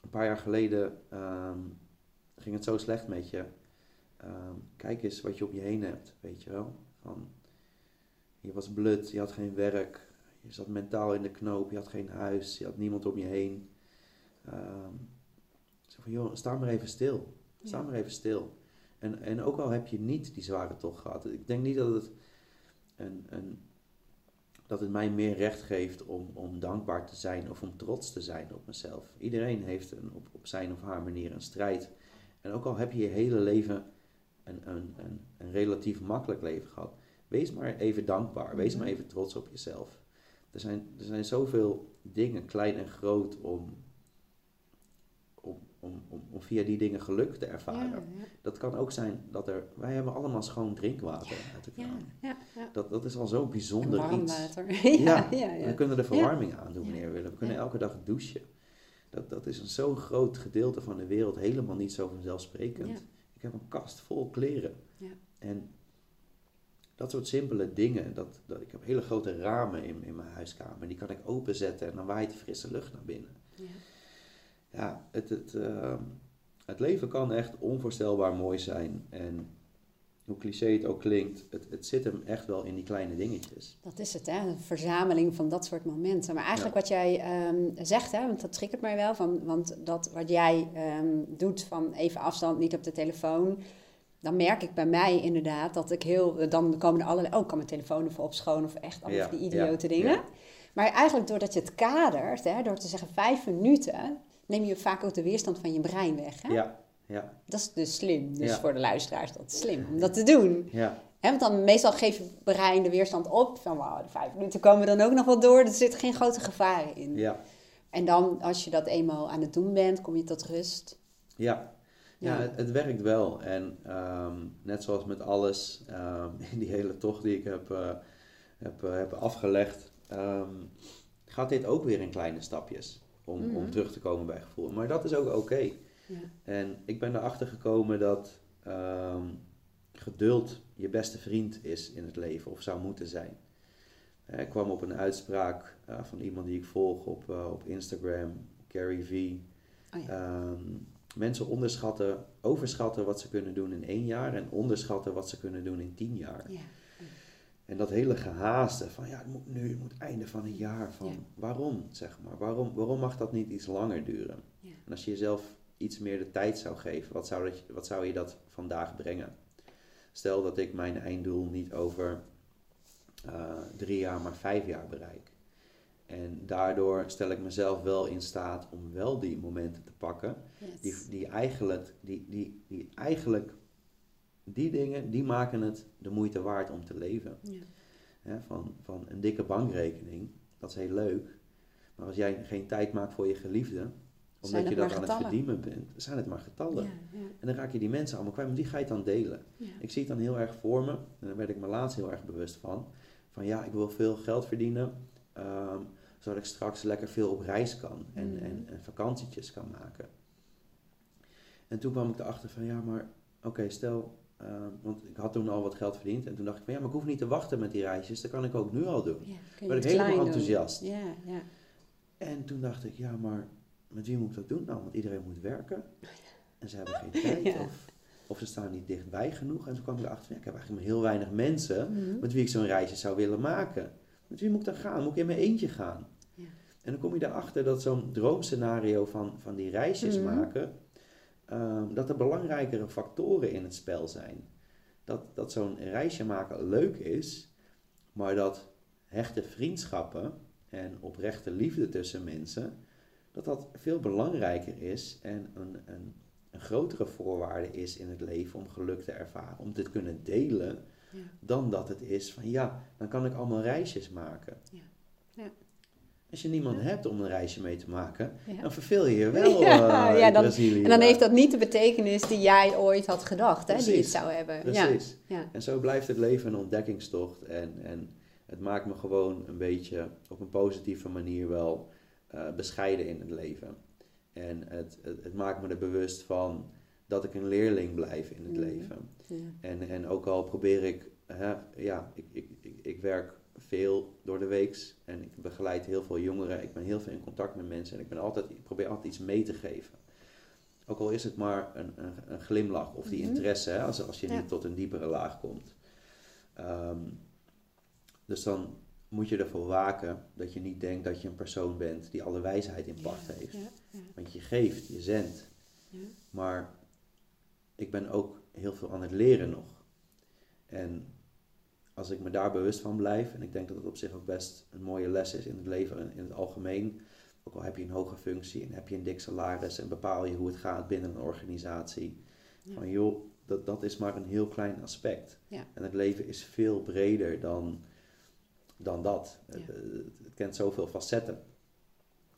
een paar jaar geleden ehm, ging het zo slecht met je. Ehm, kijk eens wat je om je heen hebt, weet je wel. Van, je was blut, je had geen werk, je zat mentaal in de knoop, je had geen huis, je had niemand om je heen. Ehm, zo van, joh, sta maar even stil. Sta Ja. maar even stil. En, en ook al heb je niet die zware tocht gehad. Ik denk niet dat het, een, een, dat het mij meer recht geeft om, om dankbaar te zijn of om trots te zijn op mezelf. Iedereen heeft een, op, op zijn of haar manier een strijd. En ook al heb je je hele leven een, een, een, een relatief makkelijk leven gehad. Wees maar even dankbaar. Wees Mhm. maar even trots op jezelf. Er zijn, er zijn zoveel dingen, klein en groot, om, om, om, om, via die dingen geluk te ervaren. Ja, ja. Dat kan ook zijn dat er... Wij hebben allemaal schoon drinkwater uit de Ja, kraan. ja, ja. Dat, dat is al zo'n En bijzonder warm iets. water. Ja, ja, ja. We kunnen de verwarming aandoen Ja. wanneer we willen. We kunnen Ja. elke dag douchen. Dat, dat is een zo'n groot gedeelte van de wereld helemaal niet zo vanzelfsprekend. Ik heb een kast vol kleren. Ja. En dat soort simpele dingen. Dat, dat, ik heb hele grote ramen in, in mijn huiskamer. Die kan ik openzetten en dan waait de frisse lucht naar binnen. Ja. Ja, het, het, ehm, het leven kan echt onvoorstelbaar mooi zijn. En hoe cliché het ook klinkt, het, het zit hem echt wel in die kleine dingetjes. Dat is het, hè? een verzameling van dat soort momenten. Maar eigenlijk wat jij ehm, zegt, hè, want dat triggert mij wel, van, want dat wat jij ehm, doet van even afstand, niet op de telefoon, dan merk ik bij mij inderdaad dat ik heel, dan komen er allerlei, oh, ik kan mijn telefoon even opschonen of echt allemaal Ja, die idiote ja, dingen. Maar eigenlijk doordat je het kadert, hè, door te zeggen vijf minuten, neem je vaak ook de weerstand van je brein weg. Hè? Ja, ja, Dat is dus slim. Dus Ja. voor de luisteraars dat is slim om dat te doen. ja. Want dan meestal geeft je brein de weerstand op. Van wauw, de vijf minuten komen dan ook nog wel door. Er zitten geen grote gevaren in. ja. En dan, als je dat eenmaal aan het doen bent, kom je tot rust. Ja, ja. Ja. het, het werkt wel. En ehm, net zoals met alles ehm, in die hele tocht die ik heb, eh, heb, eh, heb afgelegd, ehm, gaat dit ook weer in kleine stapjes om, om Mhm. terug te komen bij gevoel. Maar dat is ook oké. Ja. En ik ben erachter gekomen dat ehm, geduld je beste vriend is in het leven, of zou moeten zijn. Eh, Ik kwam op een uitspraak eh, van iemand die ik volg op, eh, op Instagram, Gary V. Oh ja. Ehm, mensen onderschatten, overschatten wat ze kunnen doen in één jaar en onderschatten wat ze kunnen doen in tien jaar. Ja. En dat hele gehaaste van ja, het moet nu, het moet einde van een jaar. Van, Ja. Waarom, zeg maar? Waarom, waarom mag dat niet iets langer duren? Ja. En als je jezelf iets meer de tijd zou geven, wat zou, dat, wat zou je dat vandaag brengen? Stel dat ik mijn einddoel niet over eh, drie jaar, maar vijf jaar bereik. En daardoor stel ik mezelf wel in staat om wel die momenten te pakken Yes. die, die eigenlijk, die, die, die eigenlijk, die dingen, die maken het de moeite waard om te leven. Ja. Van, van een dikke bankrekening, dat is heel leuk. Maar als jij geen tijd maakt voor je geliefde, omdat Zijn je dat aan het verdienen bent, zijn het maar getallen. Ja, ja, En dan raak je die mensen allemaal kwijt, maar die ga je dan delen. ja. Ik zie het dan heel erg voor me, en daar werd ik me laatst heel erg bewust van. Van ja, ik wil veel geld verdienen, ehm, zodat ik straks lekker veel op reis kan en, Mhm. en, en vakantietjes kan maken. En toen kwam ik erachter van ja, maar oké, stel, ehm, want ik had toen al wat geld verdiend. En toen dacht ik van ja, maar ik hoef niet te wachten met die reisjes, dat kan ik ook nu al doen. Ja, Ben ik helemaal enthousiast. Ja, ja. En toen dacht ik, ja, maar met wie moet ik dat doen? Nou, want iedereen moet werken. En ze hebben geen tijd. Ja. Of Of ze staan niet dichtbij genoeg. En toen kwam ik erachter, ja, ik heb eigenlijk maar heel weinig mensen Mhm. met wie ik zo'n reisje zou willen maken. Met wie moet ik dan gaan? Moet ik in mijn eentje gaan? Ja. En dan kom je erachter dat zo'n droomscenario van, van die reisjes Mhm. maken, ehm, dat er belangrijkere factoren in het spel zijn. Dat, dat zo'n reisje maken leuk is, maar dat hechte vriendschappen en oprechte liefde tussen mensen, dat dat veel belangrijker is en een, een, een grotere voorwaarde is in het leven om geluk te ervaren, om te kunnen delen, Ja. dan dat het is van ja, dan kan ik allemaal reisjes maken. Ja. Ja. Als je niemand hebt om een reisje mee te maken, Ja. dan verveel je je wel Ja, eh, in dan- Brazilië. En dan heeft dat niet de betekenis die jij ooit had gedacht, hè, die het zou hebben. Precies. Ja. En zo blijft het leven een ontdekkingstocht. En, en het maakt me gewoon een beetje op een positieve manier wel eh, bescheiden in het leven. En het, het, het maakt me er bewust van dat ik een leerling blijf in het leven. Ja. En, en ook al probeer ik, hè, ja, ik, ik, ik, ik werk veel door de weeks en ik begeleid heel veel jongeren. Ik ben heel veel in contact met mensen en ik, ben altijd, ik probeer altijd iets mee te geven. Ook al is het maar een, een, een glimlach of die Mhm. interesse, hè, als, als je Ja. niet tot een diepere laag komt. Ehm, dus dan moet je ervoor waken dat je niet denkt dat je een persoon bent die alle wijsheid in pacht heeft. Ja. Ja. Want je geeft, je zendt. Ja. Maar ik ben ook heel veel aan het leren nog. En als ik me daar bewust van blijf, en ik denk dat het op zich ook best een mooie les is in het leven en in het algemeen. Ook al heb je een hoge functie en heb je een dik salaris en bepaal je hoe het gaat binnen een organisatie. Van joh, dat, dat is maar een heel klein aspect. En het leven is veel breder dan, dan dat. Ja. Het, kent zoveel facetten.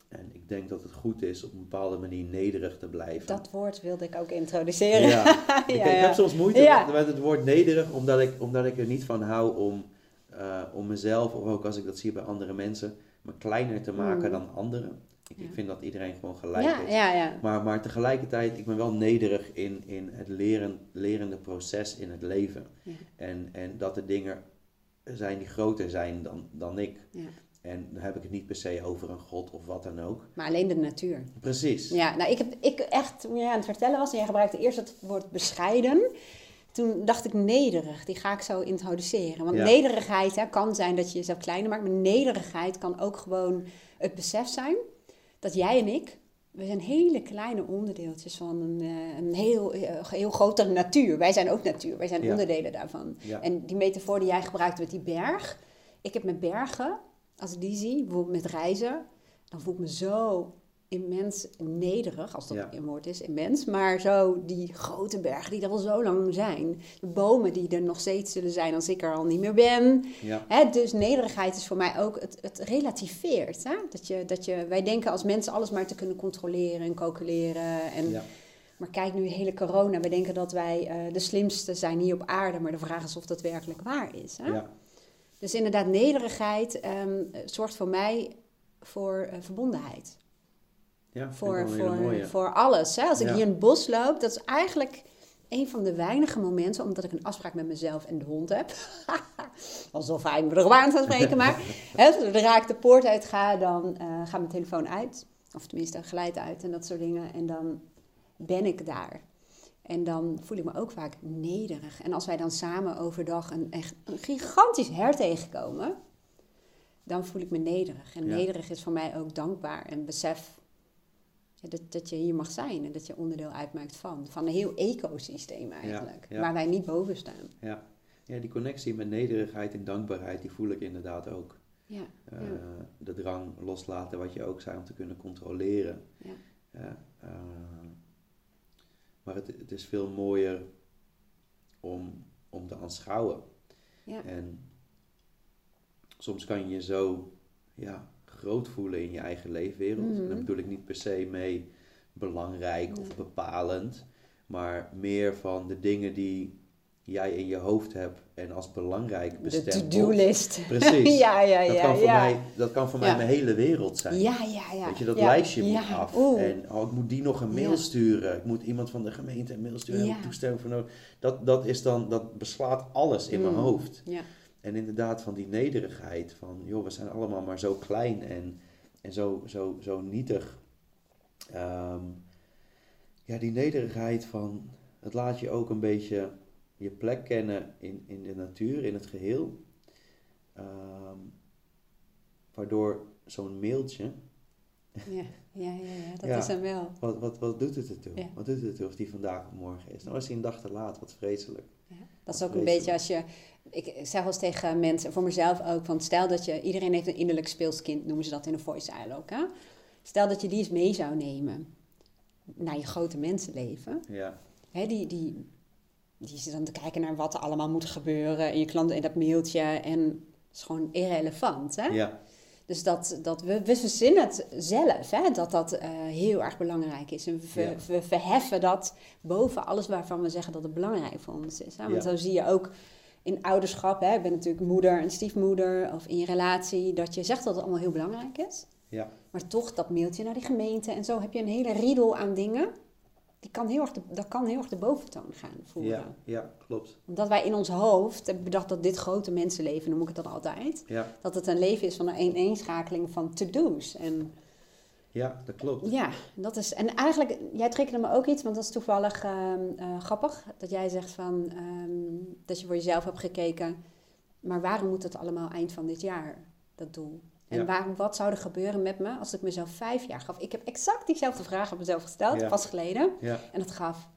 En ik denk dat het goed is op een bepaalde manier nederig te blijven. Dat woord wilde ik ook introduceren. Ja, ik, Ja, ik ja. heb soms moeite met, het woord nederig, omdat ik, omdat ik er niet van hou om, eh, om mezelf, of ook als ik dat zie bij andere mensen, me kleiner te maken Mm. dan anderen. Ik, ik vind dat iedereen gewoon gelijk ja, is. ja. Maar, maar tegelijkertijd, ik ben wel nederig in, in het leren, lerende proces in het leven. En, en dat er dingen zijn die groter zijn dan, dan ik. Ja. En dan heb ik het niet per se over een god of wat dan ook. Maar alleen de natuur. Precies. Ja, nou, ik heb ik echt, toen jij aan het vertellen was en jij gebruikte eerst het woord bescheiden. Toen dacht ik nederig, die ga ik zo introduceren. Want Ja. nederigheid hè, kan zijn dat je jezelf kleiner maakt, maar nederigheid kan ook gewoon het besef zijn dat jij en ik, we zijn hele kleine onderdeeltjes van een, eh, een heel, eh, heel grotere natuur. Wij zijn ook natuur, wij zijn Ja. onderdelen daarvan. Ja. En die metafoor die jij gebruikt met die berg, ik heb met bergen, als ik die zie, bijvoorbeeld met reizen, dan voel ik me zo immens nederig, als dat Ja. een woord is, immens. Maar zo die grote bergen die er al zo lang zijn. De bomen die er nog steeds zullen zijn als ik er al niet meer ben. Ja. Hè, dus nederigheid is voor mij ook, het, het relativeert. Hè? Dat je, dat je, wij denken als mensen alles maar te kunnen controleren en calculeren. En, Ja. Maar kijk nu, hele corona, we denken dat wij eh, de slimste zijn hier op aarde. Maar de vraag is of dat werkelijk waar is. Hè? Dus inderdaad, nederigheid ehm, zorgt voor mij voor eh, verbondenheid. Ja, Voor, voor, mooie. voor alles. Hè? Als ik Ja. hier in het bos loop, dat is eigenlijk een van de weinige momenten, omdat ik een afspraak met mezelf en de hond heb. Alsof hij me aan zou spreken, maar hè, zodra ik de poort uit ga, dan eh, gaat mijn telefoon uit. Of tenminste, geluid uit en dat soort dingen. En dan ben ik daar. En dan voel ik me ook vaak nederig. En als wij dan samen overdag een, echt een gigantisch her tegenkomen, dan voel ik me nederig. En Ja. nederig is voor mij ook dankbaar en besef ja, dat, dat je hier mag zijn en dat je onderdeel uitmaakt van. Van een heel ecosysteem eigenlijk, ja. waar wij niet boven staan. Ja. ja, die connectie met nederigheid en dankbaarheid, die voel ik inderdaad ook. Ja, Eh. De drang loslaten, wat je ook zei, om te kunnen controleren. Ja. Eh, maar het, het is veel mooier om, om te aanschouwen. Ja. En soms kan je je zo ja, groot voelen in je eigen leefwereld. En Mhm. daar bedoel ik niet per se mee belangrijk of bepalend, maar meer van de dingen die jij in je hoofd hebt en als belangrijk De bestempeld. to-do-list. Precies. ja, ja, Dat ja. kan voor ja. mij, dat kan voor mij mijn hele wereld zijn. Ja, ja, ja. Dat je dat ja. lijstje moet af. oeh. En oh, ik moet die nog een mail sturen. Ik moet iemand van de gemeente een mail sturen. Ik Ja. toestemming voor nodig. Dat, dat, is dan, dat beslaat alles in mijn Mm. hoofd. Ja. En inderdaad van die nederigheid. Van joh, we zijn allemaal maar zo klein en, en zo, zo, zo nietig. Ehm, ja, die nederigheid van het laat je ook een beetje je plek kennen in, in de natuur, in het geheel. Ehm, waardoor zo'n mailtje. Ja, ja, ja, ja dat is hem wel. Wat, wat, wat doet het ertoe? Wat doet het ertoe of die vandaag of morgen is? Nou, als hij een dag te laat, wat vreselijk. Ja, dat is ook een beetje als je. Ik zeg wel eens tegen mensen, voor mezelf ook, van stel dat je. Iedereen heeft een innerlijk speelskind, noemen ze dat in de voice ook. Hè? Stel dat je die eens mee zou nemen naar je grote mensenleven. Ja. Hè, die, die, die zit dan te kijken naar wat er allemaal moet gebeuren in je klant in dat mailtje. En het is gewoon irrelevant. Hè? Ja. Dus dat, dat we, we verzinnen het zelf, hè, dat dat uh, heel erg belangrijk is. En we, we, verheffen dat boven alles waarvan we zeggen dat het belangrijk voor ons is. Hè? Want ja. zo zie je ook in ouderschap, hè, ik ben natuurlijk moeder en stiefmoeder, of in je relatie, dat je zegt dat het allemaal heel belangrijk is. Ja. Maar toch dat mailtje naar die gemeente en zo heb je een hele riedel aan dingen die kan heel erg de, dat kan heel erg de boventoon gaan voeren. Ja, ja, klopt. Omdat wij in ons hoofd hebben bedacht dat dit grote mensenleven, noem ik het dan altijd, ja. dat het een leven is van een eenschakeling van to-do's. En, ja, dat klopt. Ja, dat is. En eigenlijk, jij triggerde me ook iets, want dat is toevallig ehm, eh, grappig. Dat jij zegt van ehm, dat je voor jezelf hebt gekeken. Maar waarom moet het allemaal eind van dit jaar, dat doel? En waarom, wat zou er gebeuren met me als ik mezelf vijf jaar gaf? Ik heb exact diezelfde vraag op mezelf gesteld, pas geleden. En dat gaf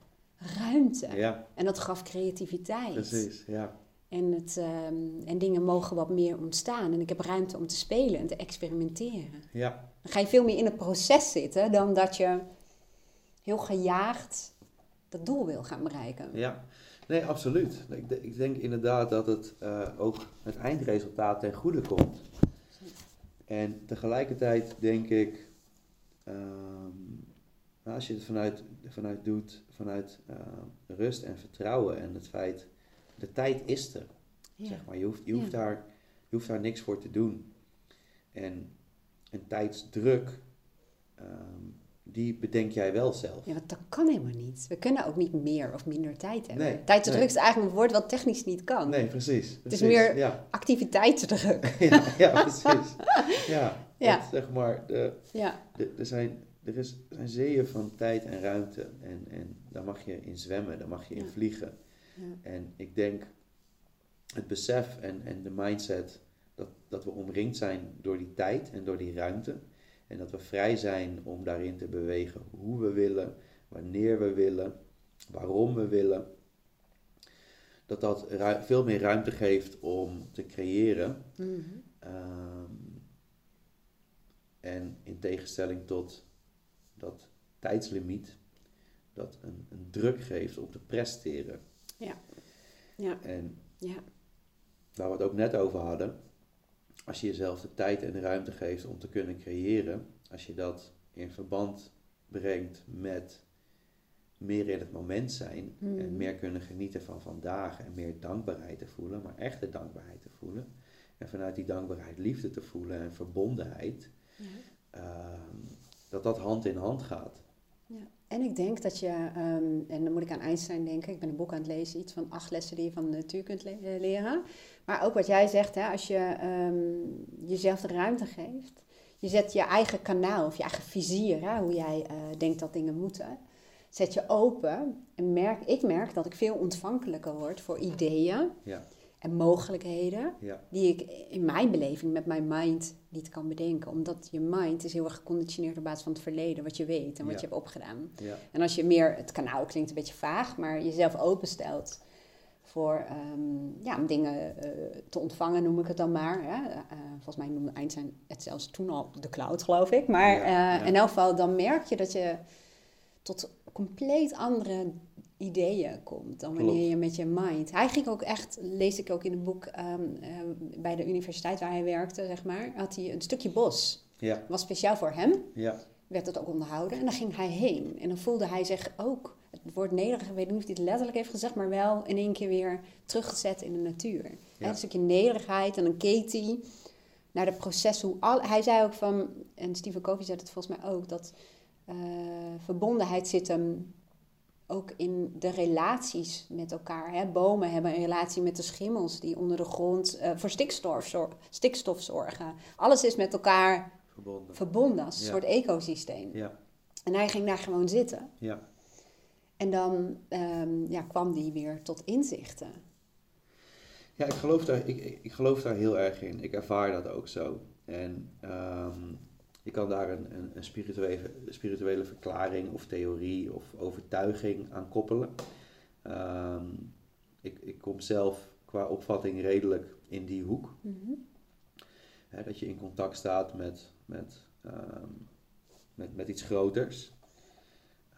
ruimte. En dat gaf creativiteit. Precies, ja. En, het, ehm, en dingen mogen wat meer ontstaan. En ik heb ruimte om te spelen en te experimenteren. Ja. Dan ga je veel meer in het proces zitten dan dat je heel gejaagd dat doel wil gaan bereiken. Ja, nee, absoluut. Ik, ik denk inderdaad dat het uh, ook het eindresultaat ten goede komt. En tegelijkertijd denk ik, ehm, als je het vanuit, vanuit doet, vanuit uh, rust en vertrouwen en het feit, de tijd is er. Zeg maar. Je, hoeft, je, hoeft daar, je hoeft daar niks voor te doen. En een tijdsdruk, um, die bedenk jij wel zelf. Ja, want dat kan helemaal niet. We kunnen ook niet meer of minder tijd hebben. Nee, Tijdsdruk nee. is eigenlijk een woord wat technisch niet kan. Nee, precies. Het is meer ja. activiteitsdruk. ja, ja, precies. Ja, ja. zeg maar, de, ja. de, er, zijn, er, is, er zijn zeeën van tijd en ruimte. En, en daar mag je in zwemmen, daar mag je in vliegen. Ja. En ik denk, het besef en, en de mindset dat, dat we omringd zijn door die tijd en door die ruimte en dat we vrij zijn om daarin te bewegen hoe we willen, wanneer we willen, waarom we willen. Dat dat veel meer ruimte geeft om te creëren. Mhm. Ehm, en in tegenstelling tot dat tijdslimiet, dat een, een druk geeft om te presteren. Ja. ja. En ja. waar we het ook net over hadden, als je jezelf de tijd en de ruimte geeft om te kunnen creëren, als je dat in verband brengt met meer in het moment zijn en hmm. meer kunnen genieten van vandaag en meer dankbaarheid te voelen, maar echte dankbaarheid te voelen. En vanuit die dankbaarheid liefde te voelen en verbondenheid, ja. Ehm, dat dat hand in hand gaat. Ja. En ik denk dat je, ehm, en dan moet ik aan Einstein denken, ik ben een boek aan het lezen, iets van acht lessen die je van de natuur kunt eh, leren. Maar ook wat jij zegt, hè, als je um, jezelf de ruimte geeft, je zet je eigen kanaal of je eigen vizier, hè, hoe jij uh, denkt dat dingen moeten, zet je open. En merk, ik merk dat ik veel ontvankelijker word voor ideeën ja. en mogelijkheden die ik in mijn beleving met mijn mind niet kan bedenken. Omdat je mind is heel erg geconditioneerd op basis van het verleden, wat je weet en wat je hebt opgedaan. En als je meer, het kanaal klinkt een beetje vaag, maar jezelf openstelt voor um, ja, dingen uh, te ontvangen, noem ik het dan maar. Hè. Uh, volgens mij noemde Einstein het zelfs toen al de cloud, geloof ik. Maar in elk geval, dan merk je dat je tot compleet andere ideeën komt dan wanneer je met je mind. Hij ging ook echt, lees ik ook in een boek um, bij de universiteit waar hij werkte, zeg maar, had hij een stukje bos. Ja. Was speciaal voor hem. Ja. Werd het ook onderhouden en dan ging hij heen. En dan voelde hij zich ook het woord nederig, ik weet niet of hij het letterlijk heeft gezegd, maar wel in één keer weer teruggezet in de natuur. Een stukje nederigheid en dan keek hij naar de proces. Hoe al, hij zei ook van, en Stephen Covey zei het volgens mij ook, dat uh, verbondenheid zit hem ook in de relaties met elkaar. Hè? Bomen hebben een relatie met de schimmels die onder de grond uh, voor stikstof, zor stikstof zorgen. Alles is met elkaar verbonden, verbonden als een soort ecosysteem. Ja. En hij ging daar gewoon zitten. Ja. En dan ehm, ja, kwam die weer tot inzichten. Ja, ik geloof, daar, ik, ik, geloof daar heel erg in. Ik ervaar dat ook zo. En um, je kan daar een, een, een spirituele, spirituele verklaring of theorie of overtuiging aan koppelen. Ehm, ik, ik kom zelf qua opvatting redelijk in die hoek. Mhm. dat je in contact staat met, met, ehm, met, met iets groters.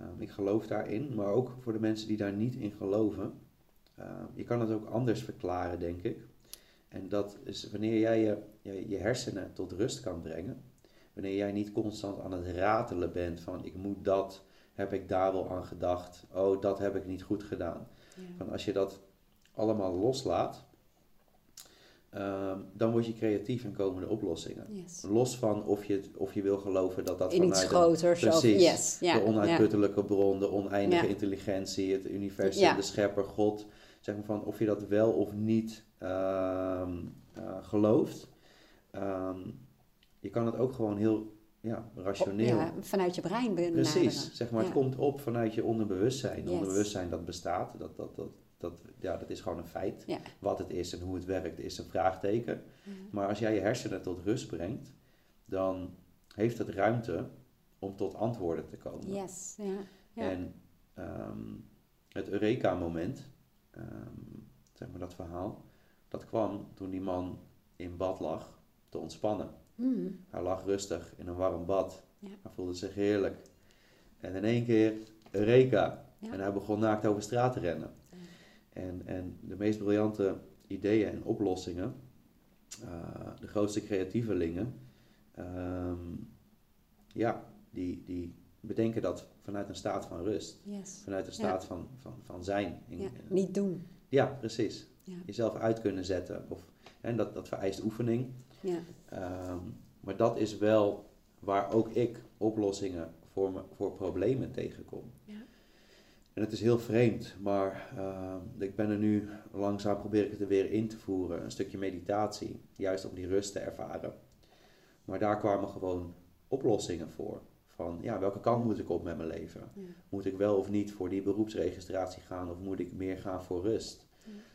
Um, ik geloof daarin, maar ook voor de mensen die daar niet in geloven. je kan het ook anders verklaren, denk ik. En dat is wanneer jij je, je, je hersenen tot rust kan brengen. Wanneer jij niet constant aan het ratelen bent van ik moet dat, heb ik daar wel aan gedacht. Oh, dat heb ik niet goed gedaan. Van als je dat allemaal loslaat, ehm, dan word je creatief en komen de oplossingen. Los van of je, of je wil geloven dat dat In vanuit iets groters precies, yes. de onuitputtelijke bron, de oneindige intelligentie, het universum, de schepper, God, zeg maar van of je dat wel of niet uh, gelooft. Ehm, je kan het ook gewoon heel ja, rationeel. Ja, vanuit je brein benaderen. Precies, zeg maar, het komt op vanuit je onderbewustzijn. Yes. Onderbewustzijn dat bestaat, dat, dat, dat, dat, ja, dat is gewoon een feit. Wat het is en hoe het werkt is een vraagteken. Maar als jij je hersenen tot rust brengt, dan heeft het ruimte om tot antwoorden te komen. Yes. Ja. En um, het Eureka-moment, um, zeg maar dat verhaal, dat kwam toen die man in bad lag te ontspannen. Mm. Hij lag rustig in een warm bad. Ja. Hij voelde zich heerlijk. En in één keer, Eureka. En hij begon naakt over straat te rennen. En, en de meest briljante ideeën en oplossingen, uh, de grootste creatievelingen, um, ja, die, die bedenken dat vanuit een staat van rust. Yes. Vanuit een staat van, van, van zijn. In, niet doen. Ja, precies. Jezelf uit kunnen zetten. Of, en dat, dat vereist oefening. Ja. Ehm, maar dat is wel waar ook ik oplossingen voor, me, voor problemen tegenkom. Ja. En het is heel vreemd, maar ehm, ik ben er nu langzaam probeer ik het er weer in te voeren. Een stukje meditatie, juist om die rust te ervaren. Maar daar kwamen gewoon oplossingen voor. Van ja, welke kant moet ik op met mijn leven? Moet ik wel of niet voor die beroepsregistratie gaan of moet ik meer gaan voor rust?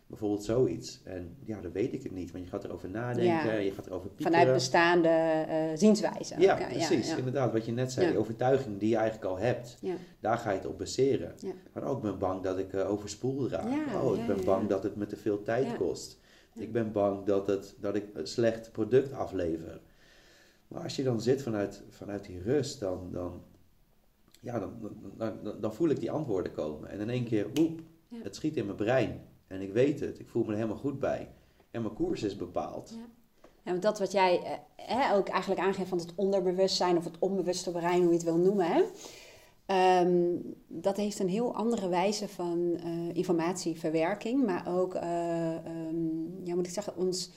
Bijvoorbeeld zoiets. En ja, dan weet ik het niet, want je gaat erover nadenken, je gaat erover piekeren. Vanuit bestaande uh, zienswijze. Ja, precies. Inderdaad, wat je net zei, die overtuiging die je eigenlijk al hebt, daar ga je het op baseren. Maar ook ben bang dat ik uh, overspoeld raak. oh, ik ben bang dat het me te veel tijd kost. Ik ben bang dat, het, dat ik een slecht product aflever. Maar als je dan zit vanuit, vanuit die rust, dan, dan, ja, dan, dan, dan, dan voel ik die antwoorden komen. En in één keer, oep, het schiet in mijn brein. En ik weet het, ik voel me er helemaal goed bij. En mijn koers is bepaald. Ja. Ja, dat wat jij eh, ook eigenlijk aangeeft van het onderbewustzijn of het onbewuste brein, hoe je het wil noemen, hè, ehm, dat heeft een heel andere wijze van uh, informatieverwerking, maar ook, uh, ja, moet ik zeggen, ons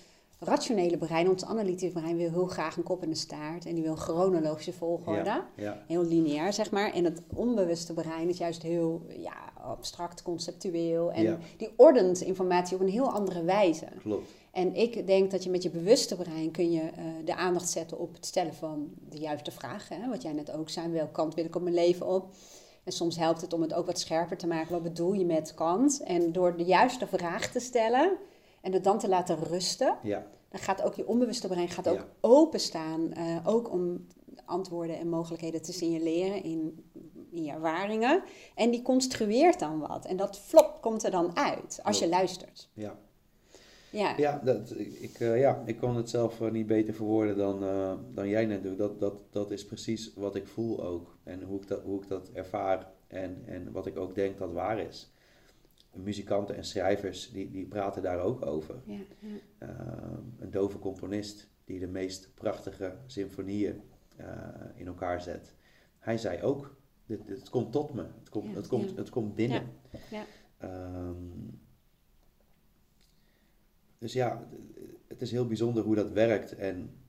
rationele brein, ons analytische brein, wil heel graag een kop en een staart. En die wil chronologische volgorde. Heel lineair, zeg maar. En het onbewuste brein is juist heel ja, abstract, conceptueel. En die ordent informatie op een heel andere wijze. Klopt. En ik denk dat je met je bewuste brein kun je uh, de aandacht zetten op het stellen van de juiste vragen. Hè? Wat jij net ook zei, welke kant wil ik op mijn leven op? En soms helpt het om het ook wat scherper te maken. Wat bedoel je met kant? En door de juiste vraag te stellen en het dan te laten rusten, ja. dan gaat ook je onbewuste brein gaat ook openstaan. Uh, ook om antwoorden en mogelijkheden te signaleren in, in je ervaringen. En die construeert dan wat. En dat flop komt er dan uit als je luistert. Ja. Ja, ja, dat, ik, uh, ja ik kon het zelf uh, niet beter verwoorden dan, uh, dan jij net doet. Dat, dat, dat is precies wat ik voel ook. En hoe ik dat, hoe ik dat ervaar. En, en wat ik ook denk dat waar is muzikanten en schrijvers die, die praten daar ook over. Ja, ja. Ehm, een dove componist die de meest prachtige symfonieën uh, in elkaar zet. Hij zei ook, dit, het komt tot me, het komt, het komt, het komt binnen. Um, dus ja, het is heel bijzonder hoe dat werkt. En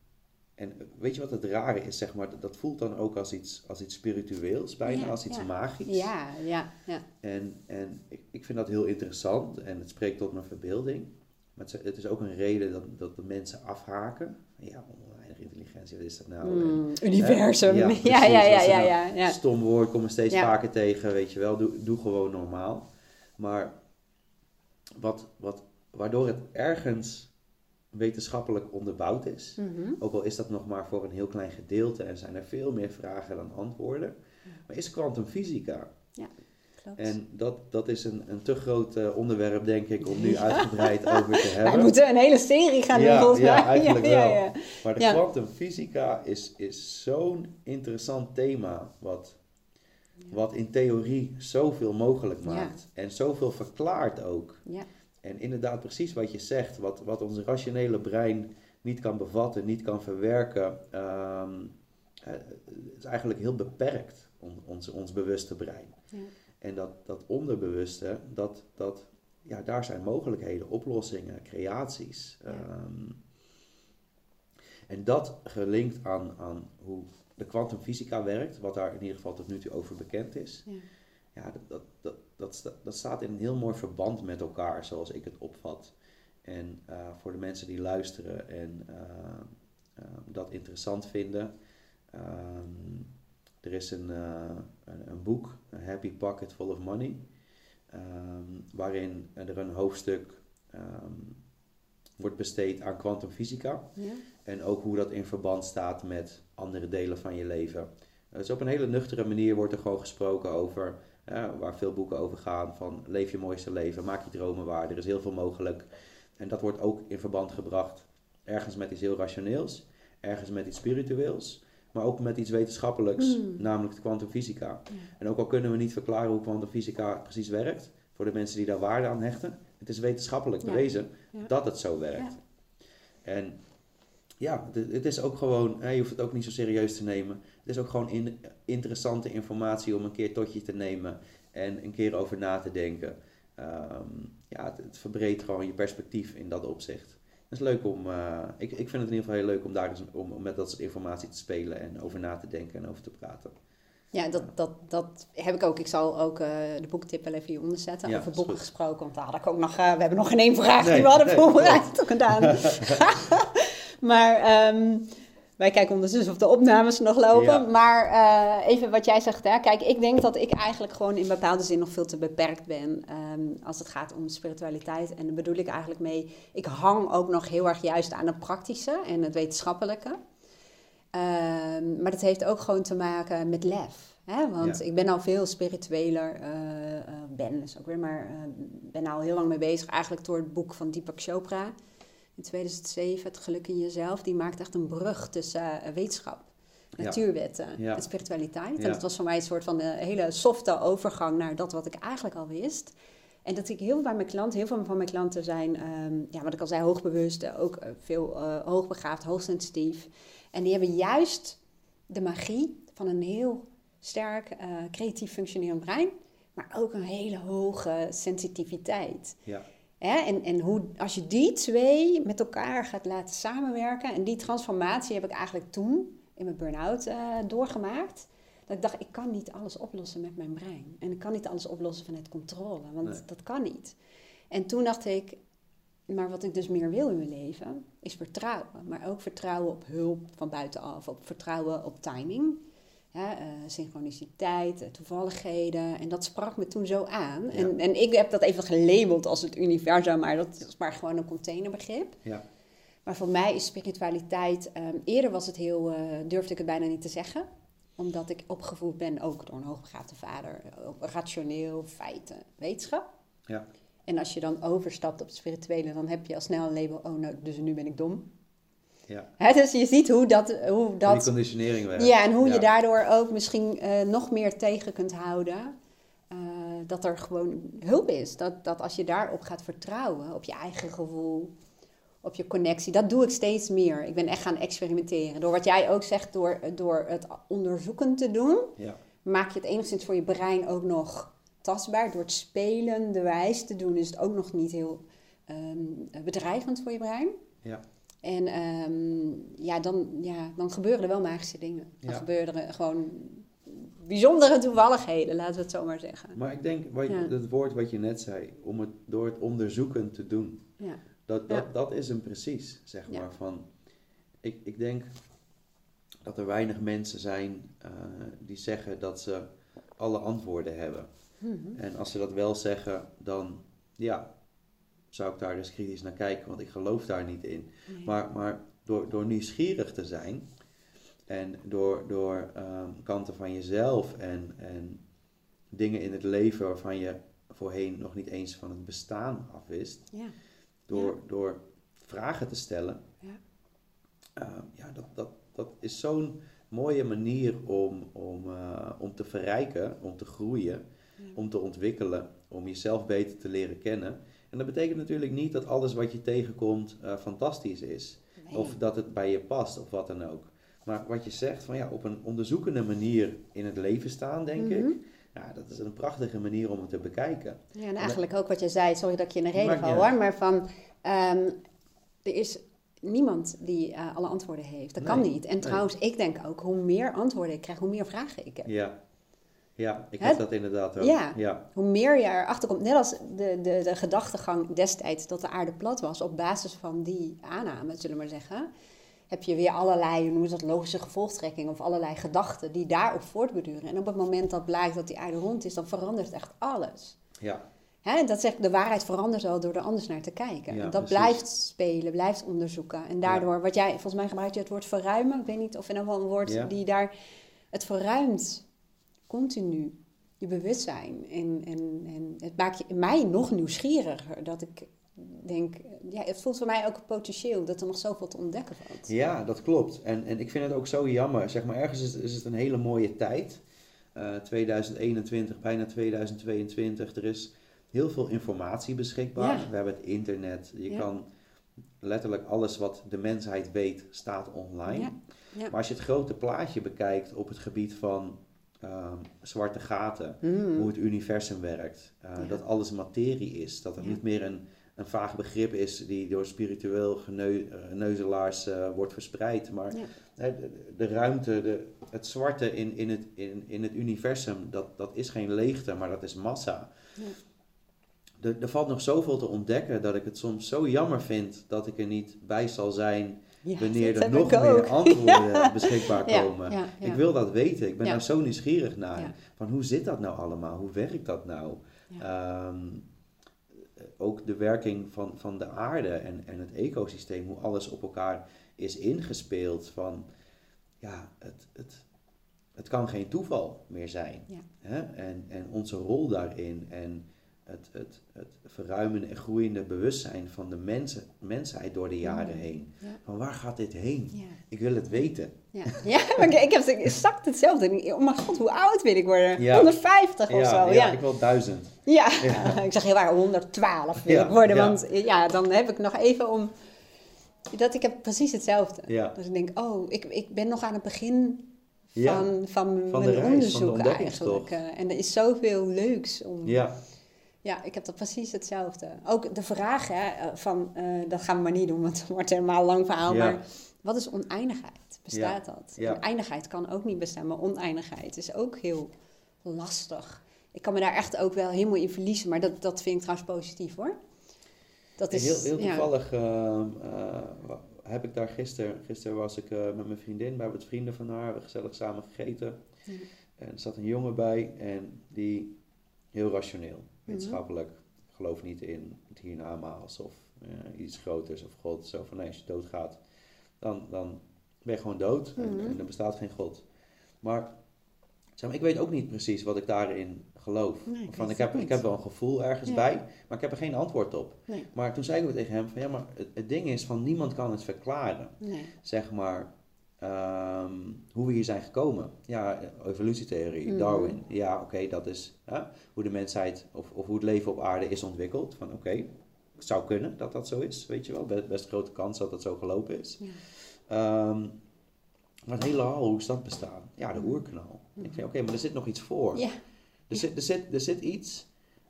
en weet je wat het rare is, zeg maar, dat voelt dan ook als iets, als iets spiritueels, bijna als iets magisch. Ja, ja, ja. En, en ik, ik vind dat heel interessant en het spreekt tot mijn verbeelding. Maar het is ook een reden dat, dat de mensen afhaken. Ja, oneindige intelligentie, wat is dat nou? Mm, En, universum. hè? Ja, ja, ja, ja, ja, ja. Stom woord, kom er steeds vaker tegen, weet je wel. Doe, doe gewoon normaal. Maar wat, wat, waardoor het ergens wetenschappelijk onderbouwd is, Mhm. ook al is dat nog maar voor een heel klein gedeelte en zijn er veel meer vragen dan antwoorden, maar is kwantumfysica. Klopt. En dat, dat is een, een te groot eh, onderwerp, denk ik, om nu uitgebreid over te hebben. Wij moeten een hele serie gaan doen, Ja, volgens ja, mij. eigenlijk ja, wel. ja. Maar de Ja. kwantumfysica is, is zo'n interessant thema, wat, wat in theorie zoveel mogelijk maakt. En zoveel verklaart ook. Ja. En inderdaad, precies wat je zegt, wat, wat ons rationele brein niet kan bevatten, niet kan verwerken, ehm, eh, is eigenlijk heel beperkt, on- ons, ons bewuste brein. Ja. En dat, dat onderbewuste, dat, dat, ja, daar zijn mogelijkheden, oplossingen, creaties. Ja. Ehm, en dat gelinkt aan, aan hoe de kwantumfysica werkt, wat daar in ieder geval tot nu toe over bekend is. Ja. Ja, dat, dat, dat, dat, dat staat in een heel mooi verband met elkaar, zoals ik het opvat. En eh, voor de mensen die luisteren en eh, eh, dat interessant vinden, ehm, er is een, een, een boek, A Happy Pocket Full of Money, ehm, waarin er een hoofdstuk ehm, wordt besteed aan kwantumfysica. Ja. En ook hoe dat in verband staat met andere delen van je leven. Dus op een hele nuchtere manier wordt er gewoon gesproken over, waar veel boeken over gaan, van leef je mooiste leven, maak je dromen waar, er is heel veel mogelijk. En dat wordt ook in verband gebracht, ergens met iets heel rationeels, ergens met iets spiritueels, maar ook met iets wetenschappelijks, Mm. namelijk de kwantumfysica. En ook al kunnen we niet verklaren hoe kwantumfysica precies werkt, voor de mensen die daar waarde aan hechten, het is wetenschappelijk Ja. bewezen Ja. dat het zo werkt. En ja, het, het is ook gewoon, hè, je hoeft het ook niet zo serieus te nemen. Het is ook gewoon in, interessante informatie om een keer tot je te nemen en een keer over na te denken. Ehm, ja, het, het verbreedt gewoon je perspectief in dat opzicht. Het is leuk om, eh, ik, ik vind het in ieder geval heel leuk om daar eens, om, om met dat soort informatie te spelen en over na te denken en over te praten. Ja, dat, dat, dat heb ik ook. Ik zal ook eh, de boektip wel even hieronder zetten. Ja, over boeken gesproken. Want daar had ik ook nog... eh, we hebben nog geen één vraag Nee, die we hadden nee, voorbereid gedaan. maar ehm, wij kijken ondertussen of de opnames nog lopen. Ja. Maar eh, even wat jij zegt. Hè? Kijk, ik denk dat ik eigenlijk gewoon in bepaalde zin nog veel te beperkt ben. ehm, als het gaat om spiritualiteit. En daar bedoel ik eigenlijk mee... Ik hang ook nog heel erg juist aan het praktische en het wetenschappelijke. Ehm, maar dat heeft ook gewoon te maken met lef. Hè? Want Ja. ik ben al veel spiritueler. eh, ben dus ook weer, maar eh, ben al heel lang mee bezig. Eigenlijk door het boek van Deepak Chopra in 2007, Het Geluk in Jezelf. Die maakt echt een brug tussen eh, wetenschap, natuurwetten en spiritualiteit. En dat was voor mij een soort van een hele softe overgang naar dat wat ik eigenlijk al wist. En dat ik heel veel bij mijn klanten, heel veel van mijn klanten zijn, ehm, ja, wat ik al zei, hoogbewust, eh, ook eh, veel eh, hoogbegaafd, hoogsensitief. En die hebben juist de magie van een heel sterk, eh, creatief functionerend brein, maar ook een hele hoge sensitiviteit. Ja, Hè? En, en hoe, als je die twee met elkaar gaat laten samenwerken, en die transformatie heb ik eigenlijk toen in mijn burn-out eh, doorgemaakt. Dat ik dacht, ik kan niet alles oplossen met mijn brein. En ik kan niet alles oplossen vanuit controle, want Nee. dat kan niet. En toen dacht ik, maar wat ik dus meer wil in mijn leven, is vertrouwen. Maar ook vertrouwen op hulp van buitenaf, op vertrouwen op timing. Hè, eh, synchroniciteit, eh, toevalligheden. En dat sprak me toen zo aan. En, en ik heb dat even gelabeld als het universum, maar dat is maar gewoon een containerbegrip. ja, Maar voor mij is spiritualiteit, ehm, eerder was het heel, eh, durfde ik het bijna niet te zeggen. Omdat ik opgevoed ben, ook door een hoogbegaafde vader, op rationeel, feiten, wetenschap. ja, En als je dan overstapt op het spirituele, dan heb je al snel een label, oh nou, dus nu ben ik dom. Ja. Dus je ziet hoe dat... Hoe Die dat conditionering werkt. ja, en hoe Ja. je daardoor ook misschien eh, nog meer tegen kunt houden. eh, dat er gewoon hulp is. Dat, dat als je daarop gaat vertrouwen, op je eigen gevoel, op je connectie. Dat doe ik steeds meer. Ik ben echt gaan experimenteren. Door wat jij ook zegt, door, door het onderzoeken te doen, Ja, maak je het enigszins voor je brein ook nog tastbaar. Door het spelen, de wijs te doen, is het ook nog niet heel ehm, bedreigend voor je brein. ja, En ehm, ja, dan, ja, dan gebeuren er wel magische dingen. Dan Ja. gebeuren er gewoon bijzondere toevalligheden, laten we het zo maar zeggen. maar ik denk, wat, Ja. het woord wat je net zei, om het door het onderzoeken te doen, Ja, dat, dat, dat is hem precies, zeg maar. Van, ik, ik denk, dat er weinig mensen zijn eh, die zeggen dat ze alle antwoorden hebben. Mhm. En als ze dat wel zeggen, dan ja, zou ik daar eens kritisch naar kijken, want ik geloof daar niet in. Nee. Maar, maar door, door nieuwsgierig te zijn en door, door ehm, kanten van jezelf en, en dingen in het leven waarvan je voorheen nog niet eens van het bestaan afwist, Ja. door, door vragen te stellen, Ja. ehm, ja, dat, dat, dat is zo'n mooie manier om, om, eh, om te verrijken, om te groeien, Ja. om te ontwikkelen, om jezelf beter te leren kennen. En dat betekent natuurlijk niet dat alles wat je tegenkomt eh, fantastisch is. Nee. Of dat het bij je past, of wat dan ook. Maar wat je zegt, van ja, op een onderzoekende manier in het leven staan, denk Mhm. ik. Ja, dat is een prachtige manier om het te bekijken. Ja, en eigenlijk ook wat je zei, sorry dat ik je in de reden val hoor, maar van er is niemand die eh, alle antwoorden heeft. Dat kan niet. En nee. trouwens, ik denk ook, hoe meer antwoorden ik krijg, hoe meer vragen ik heb. Ja, ja ik Hè? heb dat inderdaad ook. Ja. ja. Hoe meer je erachter komt, net als de, de, de gedachtegang destijds dat de aarde plat was, op basis van die aanname, zullen we maar zeggen, heb je weer allerlei, hoe noemen ze dat, logische gevolgtrekkingen of allerlei gedachten die daarop voortbeduren. En op het moment dat blijkt dat die aarde rond is, dan verandert echt alles. ja. Hè, dat zegt, de waarheid verandert wel door er anders naar te kijken. Ja, dat precies. blijft spelen, blijft onderzoeken. En daardoor, wat jij, volgens mij gebruik je het woord verruimen. Ik weet niet of in ieder geval een woord Ja. die daar... Het verruimt continu je bewustzijn. En, en, en het maakt je, mij nog nieuwsgieriger. Dat ik denk, ja, het voelt voor mij ook een potentieel dat er nog zoveel te ontdekken valt. Ja, dat klopt. En, en ik vind het ook zo jammer. Zeg maar, ergens is, is het een hele mooie tijd. Eh, 2021, bijna 2022. Er is heel veel informatie beschikbaar. Ja. We hebben het internet. Je Ja. kan letterlijk alles wat de mensheid weet, staat online. Ja. Maar als je het grote plaatje bekijkt op het gebied van ehm, zwarte gaten, Mm. hoe het universum werkt, eh, Ja. dat alles materie is, dat er Ja. niet meer een, een vaag begrip is die door spiritueel geneu- eh, eh, wordt verspreid, maar Ja. de, de ruimte, de, het zwarte in, in, het, in, in het universum, dat, dat is geen leegte, maar dat is massa. Ja. Er, er valt nog zoveel te ontdekken dat ik het soms zo jammer vind dat ik er niet bij zal zijn Ja, wanneer er nog meer ook. antwoorden beschikbaar komen. ja. Ik wil dat weten. Ik ben daar zo nieuwsgierig naar. Van hoe zit dat nou allemaal? Hoe werkt dat nou? Ehm, ook de werking van, van de aarde en, en het ecosysteem, hoe alles op elkaar is ingespeeld. Van ja, het, het, het kan geen toeval meer zijn. Hè? En, en onze rol daarin en het, het, het verruimende en groeiende bewustzijn van de mensen, mensheid door de jaren heen. Ja. Van waar gaat dit heen? Ja. Ik wil het weten. Ja, ja maar ik, ik heb exact hetzelfde. Oh mijn god, hoe oud wil ik worden? Ja. 150 of zo. ja, Ja, ik wil duizend. ja. Ik zeg heel waar, 112 wil ik worden. Want ja, dan heb ik nog even om... Dat ik heb precies hetzelfde. Ja. Dus ik denk, oh, ik, ik ben nog aan het begin van, van, mijn reis, onderzoek eigenlijk. en er is zoveel leuks om... Ja, Ja, ik heb dat precies hetzelfde. Ook de vraag hè, eh, van, eh, dat gaan we maar niet doen, want het wordt helemaal een lang verhaal. Ja. Maar wat is oneindigheid? Bestaat dat? Ja. En eindigheid kan ook niet bestaan, maar oneindigheid is ook heel lastig. Ik kan me daar echt ook wel helemaal in verliezen, maar dat, dat vind ik trouwens positief hoor. Dat is, heel, heel toevallig eh, heb ik daar gisteren, gisteren was ik met mijn vriendin bij wat vrienden van haar, we hebben gezellig samen gegeten. En er zat een jongen bij en die heel rationeel. Wetenschappelijk, gelooft niet in het hiernamaals of eh, iets groters of God. Zo van nee, als je doodgaat, dan, dan ben je gewoon dood en, Mhm. en er bestaat geen God. Maar, zeg maar ik weet ook niet precies wat ik daarin geloof. Nee, ik van, ik, heb, ik heb wel een gevoel ergens Ja. bij, maar ik heb er geen antwoord op. Nee, Maar toen zei ik ook tegen hem van ja, maar het, het ding is van niemand kan het verklaren. nee. Zeg maar ehm, hoe we hier zijn gekomen. Ja, evolutietheorie, Mhm. Darwin. Ja, oké, dat is hè, hoe de mensheid of, of hoe het leven op aarde is ontwikkeld. Van oké, het zou kunnen dat dat zo is, weet je wel. Best, best grote kans dat dat zo gelopen is. Ja. Ehm, maar het hele hoe is dat bestaan? Ja, de oerknal. Ik zei, oké, maar er zit nog iets voor. Ja, Er, zit, er, zit, er zit iets,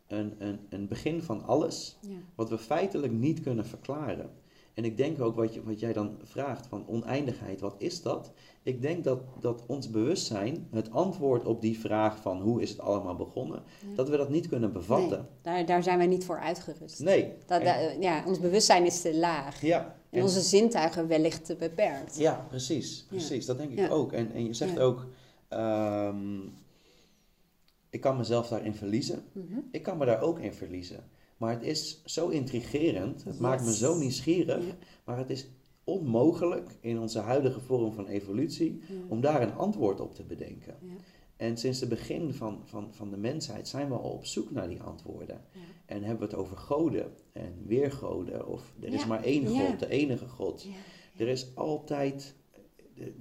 een, een, een begin van alles, ja. wat we feitelijk niet kunnen verklaren. En ik denk ook wat, je, wat jij dan vraagt van oneindigheid, wat is dat? Ik denk dat, dat ons bewustzijn, het antwoord op die vraag van hoe is het allemaal begonnen, dat we dat niet kunnen bevatten. Nee, daar, daar zijn wij niet voor uitgerust. Nee. Dat, En- ja, ons bewustzijn is te laag. ja. En onze zintuigen wellicht te beperkt. Ja, precies. precies. Dat denk ik ook. En, en je zegt ook, ehm, ik kan mezelf daarin verliezen. Mhm. Ik kan me daar ook in verliezen. Maar het is zo intrigerend. Het maakt me zo nieuwsgierig. Ja. Maar het is onmogelijk in onze huidige vorm van evolutie Ja. om daar een antwoord op te bedenken. Ja. En sinds het begin van, van, van de mensheid zijn we al op zoek naar die antwoorden. En hebben we het over goden en weergoden. Of er is maar één God, de enige God. Er is altijd,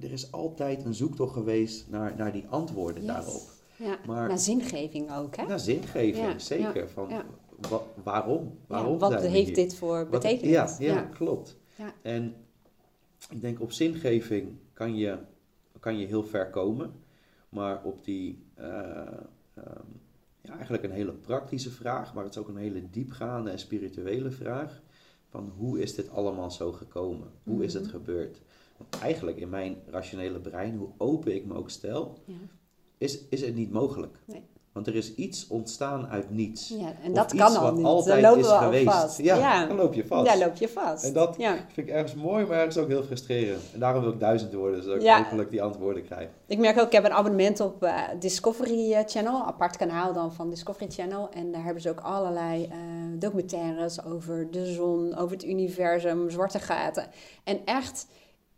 er is altijd een zoektocht geweest naar, naar die antwoorden Yes. daarop. Ja, Maar- naar zingeving ook, hè? Naar zingeving, Ja, zeker. ja, van, ja. Wa- waarom? Waarom Ja, wat zijn heeft dit voor Wat- betekenis? ja, ja, klopt. Ja. En ik denk op zingeving kan je, kan je heel ver komen. Maar op die, eh, ehm, ja, eigenlijk een hele praktische vraag, maar het is ook een hele diepgaande en spirituele vraag. Van hoe is dit allemaal zo gekomen? Hoe is het Mhm. gebeurd? Want eigenlijk in mijn rationele brein, hoe open ik me ook stel, Ja. is, is het niet mogelijk. Nee. Want er is iets ontstaan uit niets. Ja, en Of dat iets kan al wat niet. altijd lopen is we geweest. vast. Ja, ja. dan loop je vast. Ja, loop je vast. En dat ja. vind ik ergens mooi, maar ergens ook heel frustrerend. En daarom wil ik duizend worden, zodat ik hopelijk die antwoorden krijg. Ik merk ook, ik heb een abonnement op eh, Discovery eh, Channel, een apart kanaal dan van Discovery Channel. En daar hebben ze ook allerlei eh, documentaires over de zon, over het universum, zwarte gaten. En echt,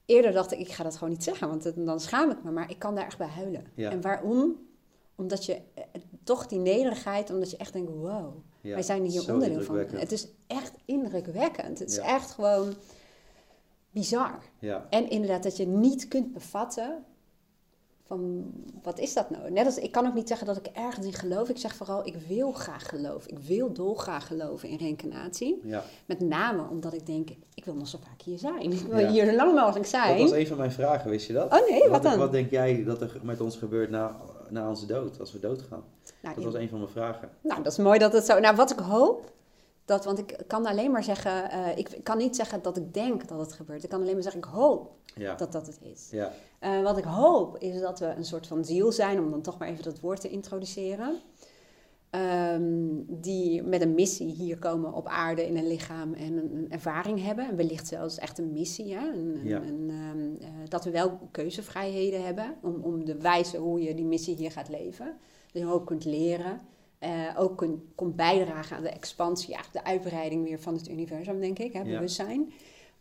eerder dacht ik, ik ga dat gewoon niet zeggen, want dan schaam ik me. Maar ik kan daar echt bij huilen. Ja. En waarom? Omdat je eh, toch die nederigheid, omdat je echt denkt, wow, Ja, wij zijn hier onderdeel van. Het is echt indrukwekkend. Het is echt gewoon bizar. Ja, En inderdaad dat je niet kunt bevatten van wat is dat nou? Net als ik kan ook niet zeggen dat ik ergens in geloof. Ik zeg vooral ik wil graag geloven. Ik wil dolgraag geloven in reïncarnatie. ja. Met name omdat ik denk ik wil nog zo vaak hier zijn. Ik wil Ja. hier zo lang mogelijk Dat zijn. was een van mijn vragen, wist je dat? Oh nee, wat dan? Wat denk jij dat er met ons gebeurt na, na onze dood, als we doodgaan? Nou, Dat was een van mijn vragen. Nou, dat is mooi dat het zo. Nou, wat ik hoop, dat, want ik kan alleen maar zeggen, eh, ik kan niet zeggen dat ik denk dat het gebeurt. Ik kan alleen maar zeggen, ik hoop Ja, dat dat het is. ja, Eh, wat ik hoop is dat we een soort van ziel zijn, om dan toch maar even dat woord te introduceren. Ehm, die met een missie hier komen op aarde in een lichaam en een, een ervaring hebben. En wellicht zelfs echt een missie. Hè? Een, Ja. een, ehm, eh, dat we wel keuzevrijheden hebben om, om de wijze hoe je die missie hier gaat leven. Dat je ook kunt leren. eh, ook kunt, bijdragen aan de expansie, ja, de uitbreiding weer van het universum, denk ik, hè, Ja.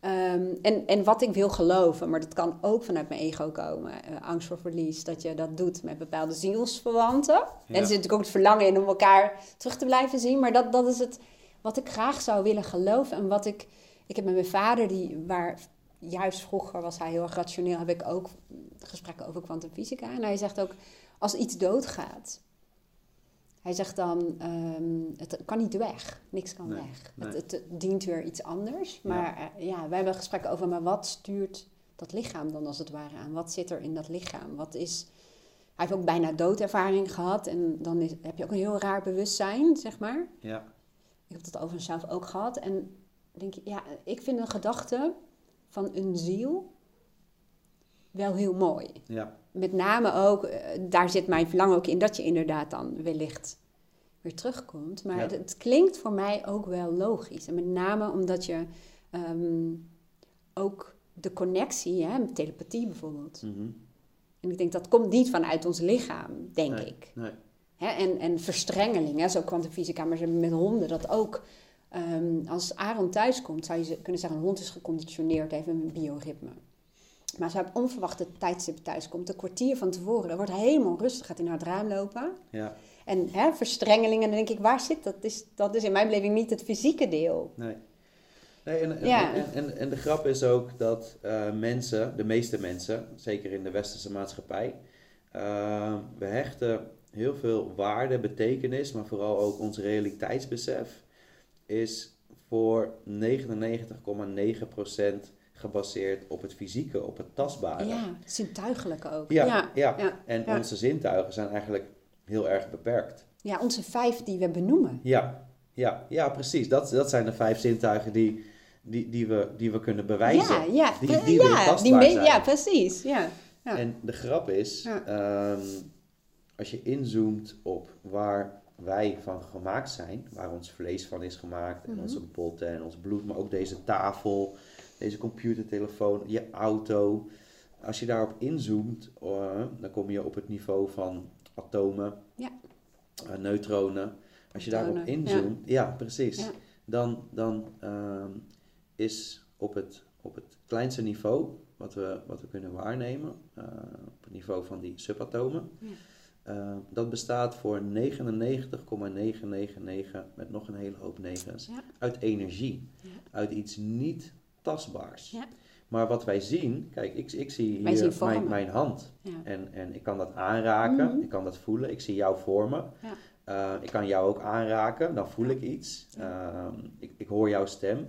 Ehm, en, en wat ik wil geloven, maar dat kan ook vanuit mijn ego komen. eh, angst voor verlies, dat je dat doet met bepaalde zielsverwanten. En er zit natuurlijk ook het verlangen in om elkaar terug te blijven zien. Maar dat, dat is het wat ik graag zou willen geloven. En wat ik... Ik heb met mijn vader, die, waar juist vroeger was hij heel erg rationeel... heb ik ook gesprekken over kwantumfysica. En hij zegt ook, als iets doodgaat... Hij zegt dan, ehm, het kan niet weg. Niks kan Nee, weg. nee. Het, het dient weer iets anders. Maar ja. ja, wij hebben gesprekken over, maar wat stuurt dat lichaam dan als het ware aan? Wat zit er in dat lichaam? Wat is... Hij heeft ook bijna doodervaring gehad. En dan is, heb je ook een heel raar bewustzijn, zeg maar. ja, Ik heb dat over mezelf ook gehad. En denk je, ja, ik vind een gedachte van een ziel wel heel mooi. ja, Met name ook, eh, daar zit mijn verlangen ook in, dat je inderdaad dan wellicht weer terugkomt. Maar Ja. het, het klinkt voor mij ook wel logisch. En met name omdat je ehm, ook de connectie, hè, met telepathie bijvoorbeeld. mhm. En ik denk dat komt niet vanuit ons lichaam, denk Nee, ik. Nee, Hè, en, en verstrengeling, hè, zo kwantumfysica, maar ze hebben met honden dat ook. Ehm, als Aaron thuis komt, zou je kunnen zeggen: een hond is geconditioneerd, heeft een bioritme. Maar als hij op onverwachte tijdstip thuis komt, een kwartier van tevoren, wordt hij helemaal rustig, gaat naar het raam lopen. ja, En hè, verstrengelingen, dan denk ik: waar zit dat? Is, dat is in mijn beleving niet het fysieke deel. nee. Nee, en, en, Ja. en, en, de grap is ook dat eh, mensen, de meeste mensen, zeker in de westerse maatschappij, eh, we hechten heel veel waarde, betekenis, maar vooral ook ons realiteitsbesef is voor 99,9% gebaseerd op het fysieke, op het tastbare. Ja, zintuigelijk ook. Ja, ja, ja. ja, En onze zintuigen zijn eigenlijk heel erg beperkt. Ja, onze vijf die we benoemen. Ja, ja, ja precies. Dat, dat zijn de vijf zintuigen die, die, die, we, die we kunnen bewijzen. Ja, ja, die, die ja, die zijn. ja precies. Ja. Ja. En de grap is, ehm, als je inzoomt op waar wij van gemaakt zijn, waar ons vlees van is gemaakt, en Mhm. onze botten en ons bloed, maar ook deze tafel, deze computertelefoon, je auto. Als je daarop inzoomt, eh, dan kom je op het niveau van atomen, Ja. eh, neutronen. Als je daarop inzoomt, ja, precies, Ja. dan, dan ehm, is op het, op het kleinste niveau wat we, wat we kunnen waarnemen, eh, op het niveau van die subatomen, Ja. eh, dat bestaat voor 99,999 met nog een hele hoop negens Ja. uit energie, Ja. uit iets niet tastbaars. Ja. Maar wat wij zien, kijk, ik, ik zie hier zien mijn, mijn hand Ja. en, en ik kan dat aanraken, Mhm. ik kan dat voelen, ik zie jou vormen. Ja. Eh, ik kan jou ook aanraken, dan voel ik iets. Ehm, ik, ik hoor jouw stem.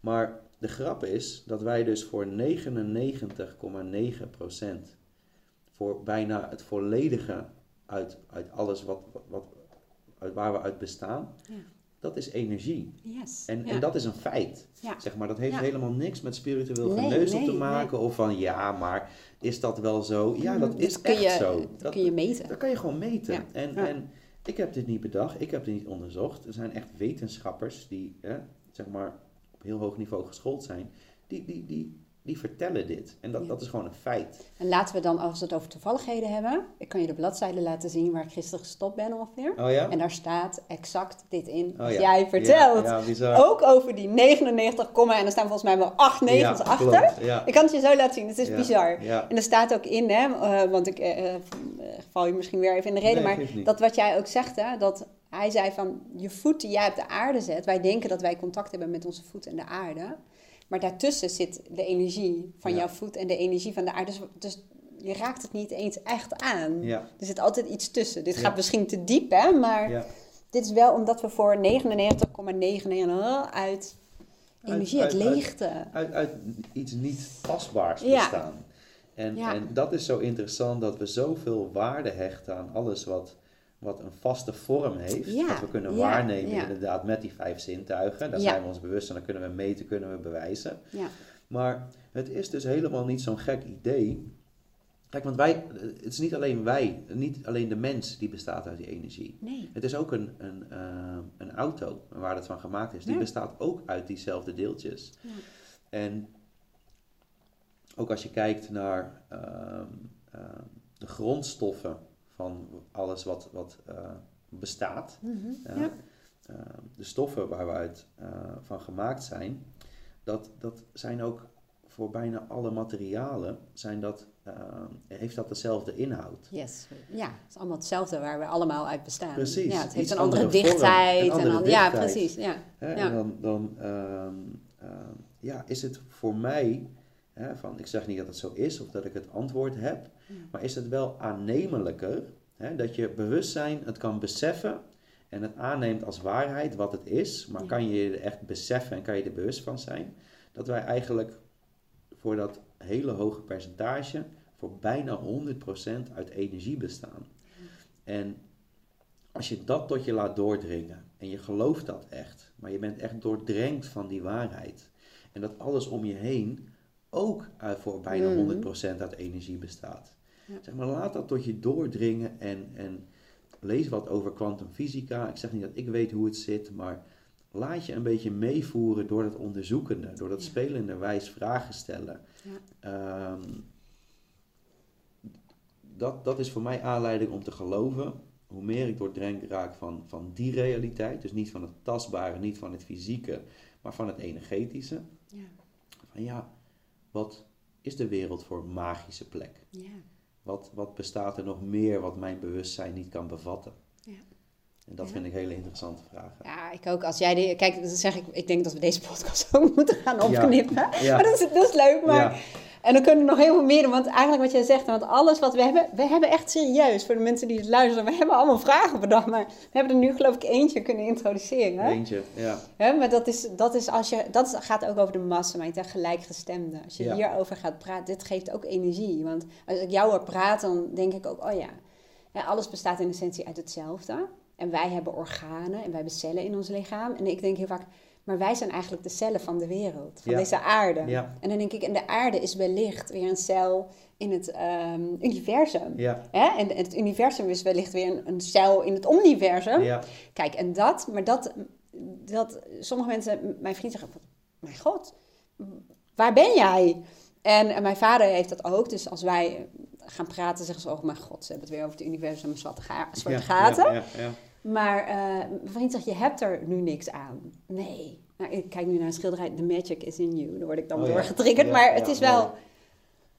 Maar de grap is dat wij dus voor 99,9% voor bijna het volledige uit, uit alles wat, wat, wat, uit waar we uit bestaan, Ja. Dat is energie. Yes. En, ja. en dat is een feit. Ja. Zeg maar, dat heeft Ja. helemaal niks met spiritueel geneuzel nee, te maken. Of van ja, maar is dat wel zo? Ja, dat is kun echt je, zo. Dat Dat, kun je meten. dat kan je gewoon meten. En, en ik heb dit niet bedacht, ik heb dit niet onderzocht. Er zijn echt wetenschappers die hè, zeg maar, op heel hoog niveau geschoold zijn, die, die, die, die vertellen dit. En dat, Ja. dat is gewoon een feit. En laten we dan, als we het over toevalligheden hebben, ik kan je de bladzijde laten zien waar ik gisteren gestopt ben ongeveer. Oh ja? En daar staat exact dit in Oh wat ja. jij vertelt. Ja, ja, bizar. Ook over die 99, komma, en er staan volgens mij wel acht negens Ja, achter. Ik kan het je zo laten zien, het is bizar. Ja. En er staat ook in, hè, eh, want ik eh, eh, val je misschien weer even in de reden, Nee, maar dat wat jij ook zegt, hè, dat hij zei van je voet die jij op de aarde zet, wij denken dat wij contact hebben met onze voet en de aarde, maar daartussen zit de energie van Ja. jouw voet en de energie van de aarde. Dus, dus je raakt het niet eens echt aan. Ja. Er zit altijd iets tussen. Dit Ja. gaat misschien te diep, hè, maar dit is wel omdat we voor 99,99 uit energie, uit, uit- uit- leegte. uit, uit iets niet tastbaars bestaan. En, Ja. en dat is zo interessant dat we zoveel waarde hechten aan alles wat, wat een vaste vorm heeft. Ja, Dat we kunnen ja, waarnemen ja. inderdaad met die vijf zintuigen. Daar zijn we ons bewust van, dan kunnen we meten, kunnen we bewijzen. Ja. Maar het is dus helemaal niet zo'n gek idee. Kijk, want wij, het is niet alleen wij, niet alleen de mens die bestaat uit die energie. Nee. Het is ook een, een, eh, een auto waar het van gemaakt is. Die bestaat ook uit diezelfde deeltjes. Ja. En ook als je kijkt naar ehm, ehm, de grondstoffen van alles wat, wat eh, bestaat. Mhm. Ja. Ja. Ehm, de stoffen waar we uit eh, van gemaakt zijn, dat, dat zijn ook voor bijna alle materialen, zijn dat, heeft dat dezelfde inhoud. Yes. Ja, het is allemaal hetzelfde waar we allemaal uit bestaan. Precies. Ja, het heeft een andere, dichtheid. een en andere ja, dichtheid. precies. Ja. Hè, Ja. En dan, dan ehm, ehm, ja, is het voor mij, hè, van, ik zeg niet dat het zo is of dat ik het antwoord heb, Ja. Maar is het wel aannemelijker hè, dat je bewustzijn het kan beseffen en het aanneemt als waarheid wat het is, maar Ja. kan je er echt beseffen en kan je er bewust van zijn, dat wij eigenlijk voor dat hele hoge percentage voor bijna 100% uit energie bestaan. En als je dat tot je laat doordringen en je gelooft dat echt, maar je bent echt doordrenkt van die waarheid en dat alles om je heen ook uit voor bijna Mhm. 100% uit energie bestaat. Ja. Zeg maar, laat dat tot je doordringen en, en lees wat over kwantumfysica. Ik zeg niet dat ik weet hoe het zit, maar laat je een beetje meevoeren door dat onderzoekende, door dat Ja. spelende wijs vragen stellen. Ja. Ehm, dat, dat is voor mij aanleiding om te geloven. Hoe meer ik doordrenkt raak van, van die realiteit, dus niet van het tastbare, niet van het fysieke, maar van het energetische. Ja. Van ja, wat is de wereld voor een magische plek? Ja. Wat, wat bestaat er nog meer wat mijn bewustzijn niet kan bevatten? Ja. En dat Ja. vind ik hele interessante vragen. Ja, ik ook. Als jij die, kijk, dan zeg ik, ik denk dat we deze podcast ook moeten gaan opknippen. Ja. Maar dat is, dat is leuk, maar... En dan kunnen we nog heel veel meer doen, want eigenlijk wat jij zegt, want alles wat we hebben, we hebben echt serieus, voor de mensen die het luisteren, we hebben allemaal vragen bedacht, maar we hebben er nu geloof ik eentje kunnen introduceren. Eentje, ja. Maar dat, is, dat, is als je, dat gaat ook over de mastermind, en gelijkgestemde. Als je Ja. hierover gaat praten, dit geeft ook energie. Want als ik jou hoor praten, dan denk ik ook, oh ja, ja, alles bestaat in essentie uit hetzelfde. En wij hebben organen en wij hebben cellen in ons lichaam. En ik denk heel vaak, Maar wij zijn eigenlijk de cellen van de wereld, van deze aarde. En dan denk ik, en de aarde is wellicht weer een cel in het ehm, universum. Ja. Hè? En het universum is wellicht weer een, een cel in het omniversum. Kijk, en dat, maar dat, dat sommige mensen, mijn vriend zeggen, mijn god, waar ben jij? En, mijn vader heeft dat ook. Dus als wij gaan praten, zeggen ze: Oh mijn god, ze hebben het weer over het universum en zwarte, ga zwarte gaten. Ja, ja, maar uh, mijn vriend zegt: Je hebt er nu niks aan. Nee. Nou, ik kijk nu naar een schilderij: The Magic is in You. Daar word ik dan oh, door getriggerd. maar het is wel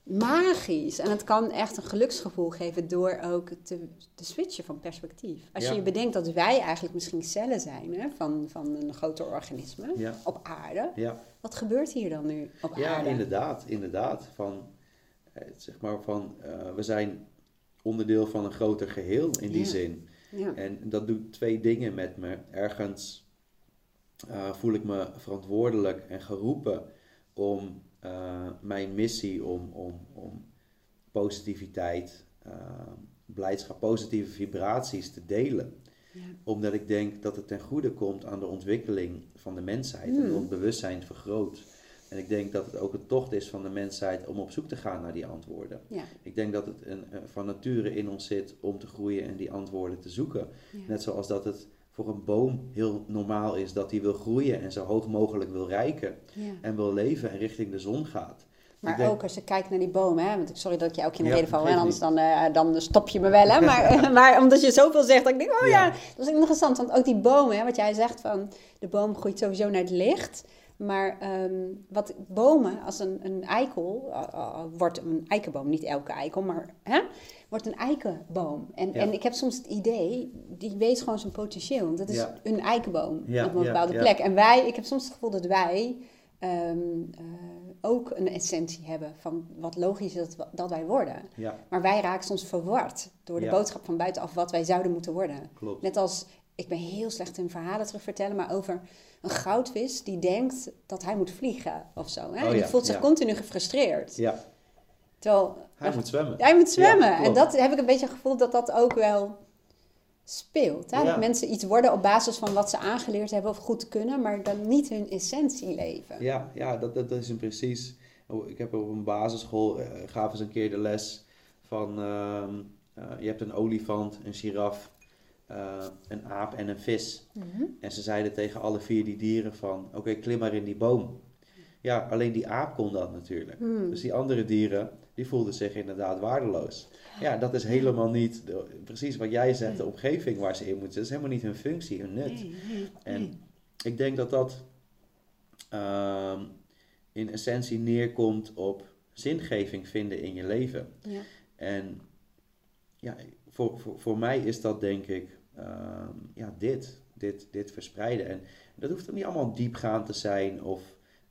magisch. En het kan echt een geluksgevoel geven door ook te, te switchen van perspectief. Als je je bedenkt dat wij eigenlijk misschien cellen zijn hè, van, van een groter organisme op aarde. Ja. Wat gebeurt hier dan nu op aarde? Ja, inderdaad. inderdaad. Van, eh, zeg maar van, uh, we zijn onderdeel van een groter geheel in die zin. En dat doet twee dingen met me. Ergens uh, voel ik me verantwoordelijk en geroepen om uh, mijn missie om, om, om positiviteit, uh, blijdschap, positieve vibraties te delen. Ja. Omdat ik denk dat het ten goede komt aan de ontwikkeling van de mensheid en hmm. ons bewustzijn vergroot. En ik denk dat het ook een tocht is van de mensheid om op zoek te gaan naar die antwoorden. Ja. Ik denk dat het een, van nature in ons zit om te groeien en die antwoorden te zoeken. Net zoals dat het voor een boom heel normaal is dat hij wil groeien en zo hoog mogelijk wil rijken en wil leven en richting de zon gaat. Maar ook als je kijkt naar die boom, hè, want sorry dat ik je ook in de reden val, anders dan, uh, dan stop je me wel, hè, maar, maar omdat je zoveel zegt, dat ik denk, oh ja. dat is interessant, want ook die bomen, hè, wat jij zegt van, de boom groeit sowieso naar het licht, maar ehm, wat bomen, als een, een eikel, uh, uh, wordt een eikenboom, niet elke eikel, maar hè, wordt een eikenboom. En, en ik heb soms het idee, die weet gewoon zijn potentieel. Want dat is een eikenboom op een bepaalde plek. En wij, ik heb soms het gevoel dat wij ehm, eh, ook een essentie hebben van wat logisch is dat, dat wij worden. Maar wij raken soms verward door de boodschap van buitenaf wat wij zouden moeten worden. Klopt. Net als, ik ben heel slecht in verhalen terug vertellen, maar over een goudvis die denkt dat hij moet vliegen of zo. Hè? Oh, die voelt zich continu gefrustreerd. Ja. Terwijl, hij moet zwemmen. Hij moet zwemmen. en dat heb ik een beetje het gevoel dat dat ook wel speelt. Hè? Dat mensen iets worden op basis van wat ze aangeleerd hebben of goed kunnen, maar dan niet hun essentie leven. Ja, ja dat, dat, is een precies. Oh, ik heb op een basisschool uh, gaven ze een keer de les van uh, je hebt een olifant, een giraf, uh, een aap en een vis. Mhm. En ze zeiden tegen alle vier die dieren van oké, klim maar in die boom. Ja, alleen die aap kon dat natuurlijk. Hmm. Dus die andere dieren, die voelden zich inderdaad waardeloos. Ja, dat is helemaal niet precies wat jij zegt, de omgeving waar ze in moeten. Dat is helemaal niet hun functie, hun nut. En ik denk dat dat uh, in essentie neerkomt op zingeving vinden in je leven. Ja. En ja, voor, voor, voor mij is dat denk ik uh, ja, dit, dit, dit verspreiden. En dat hoeft ook niet allemaal diepgaand te zijn of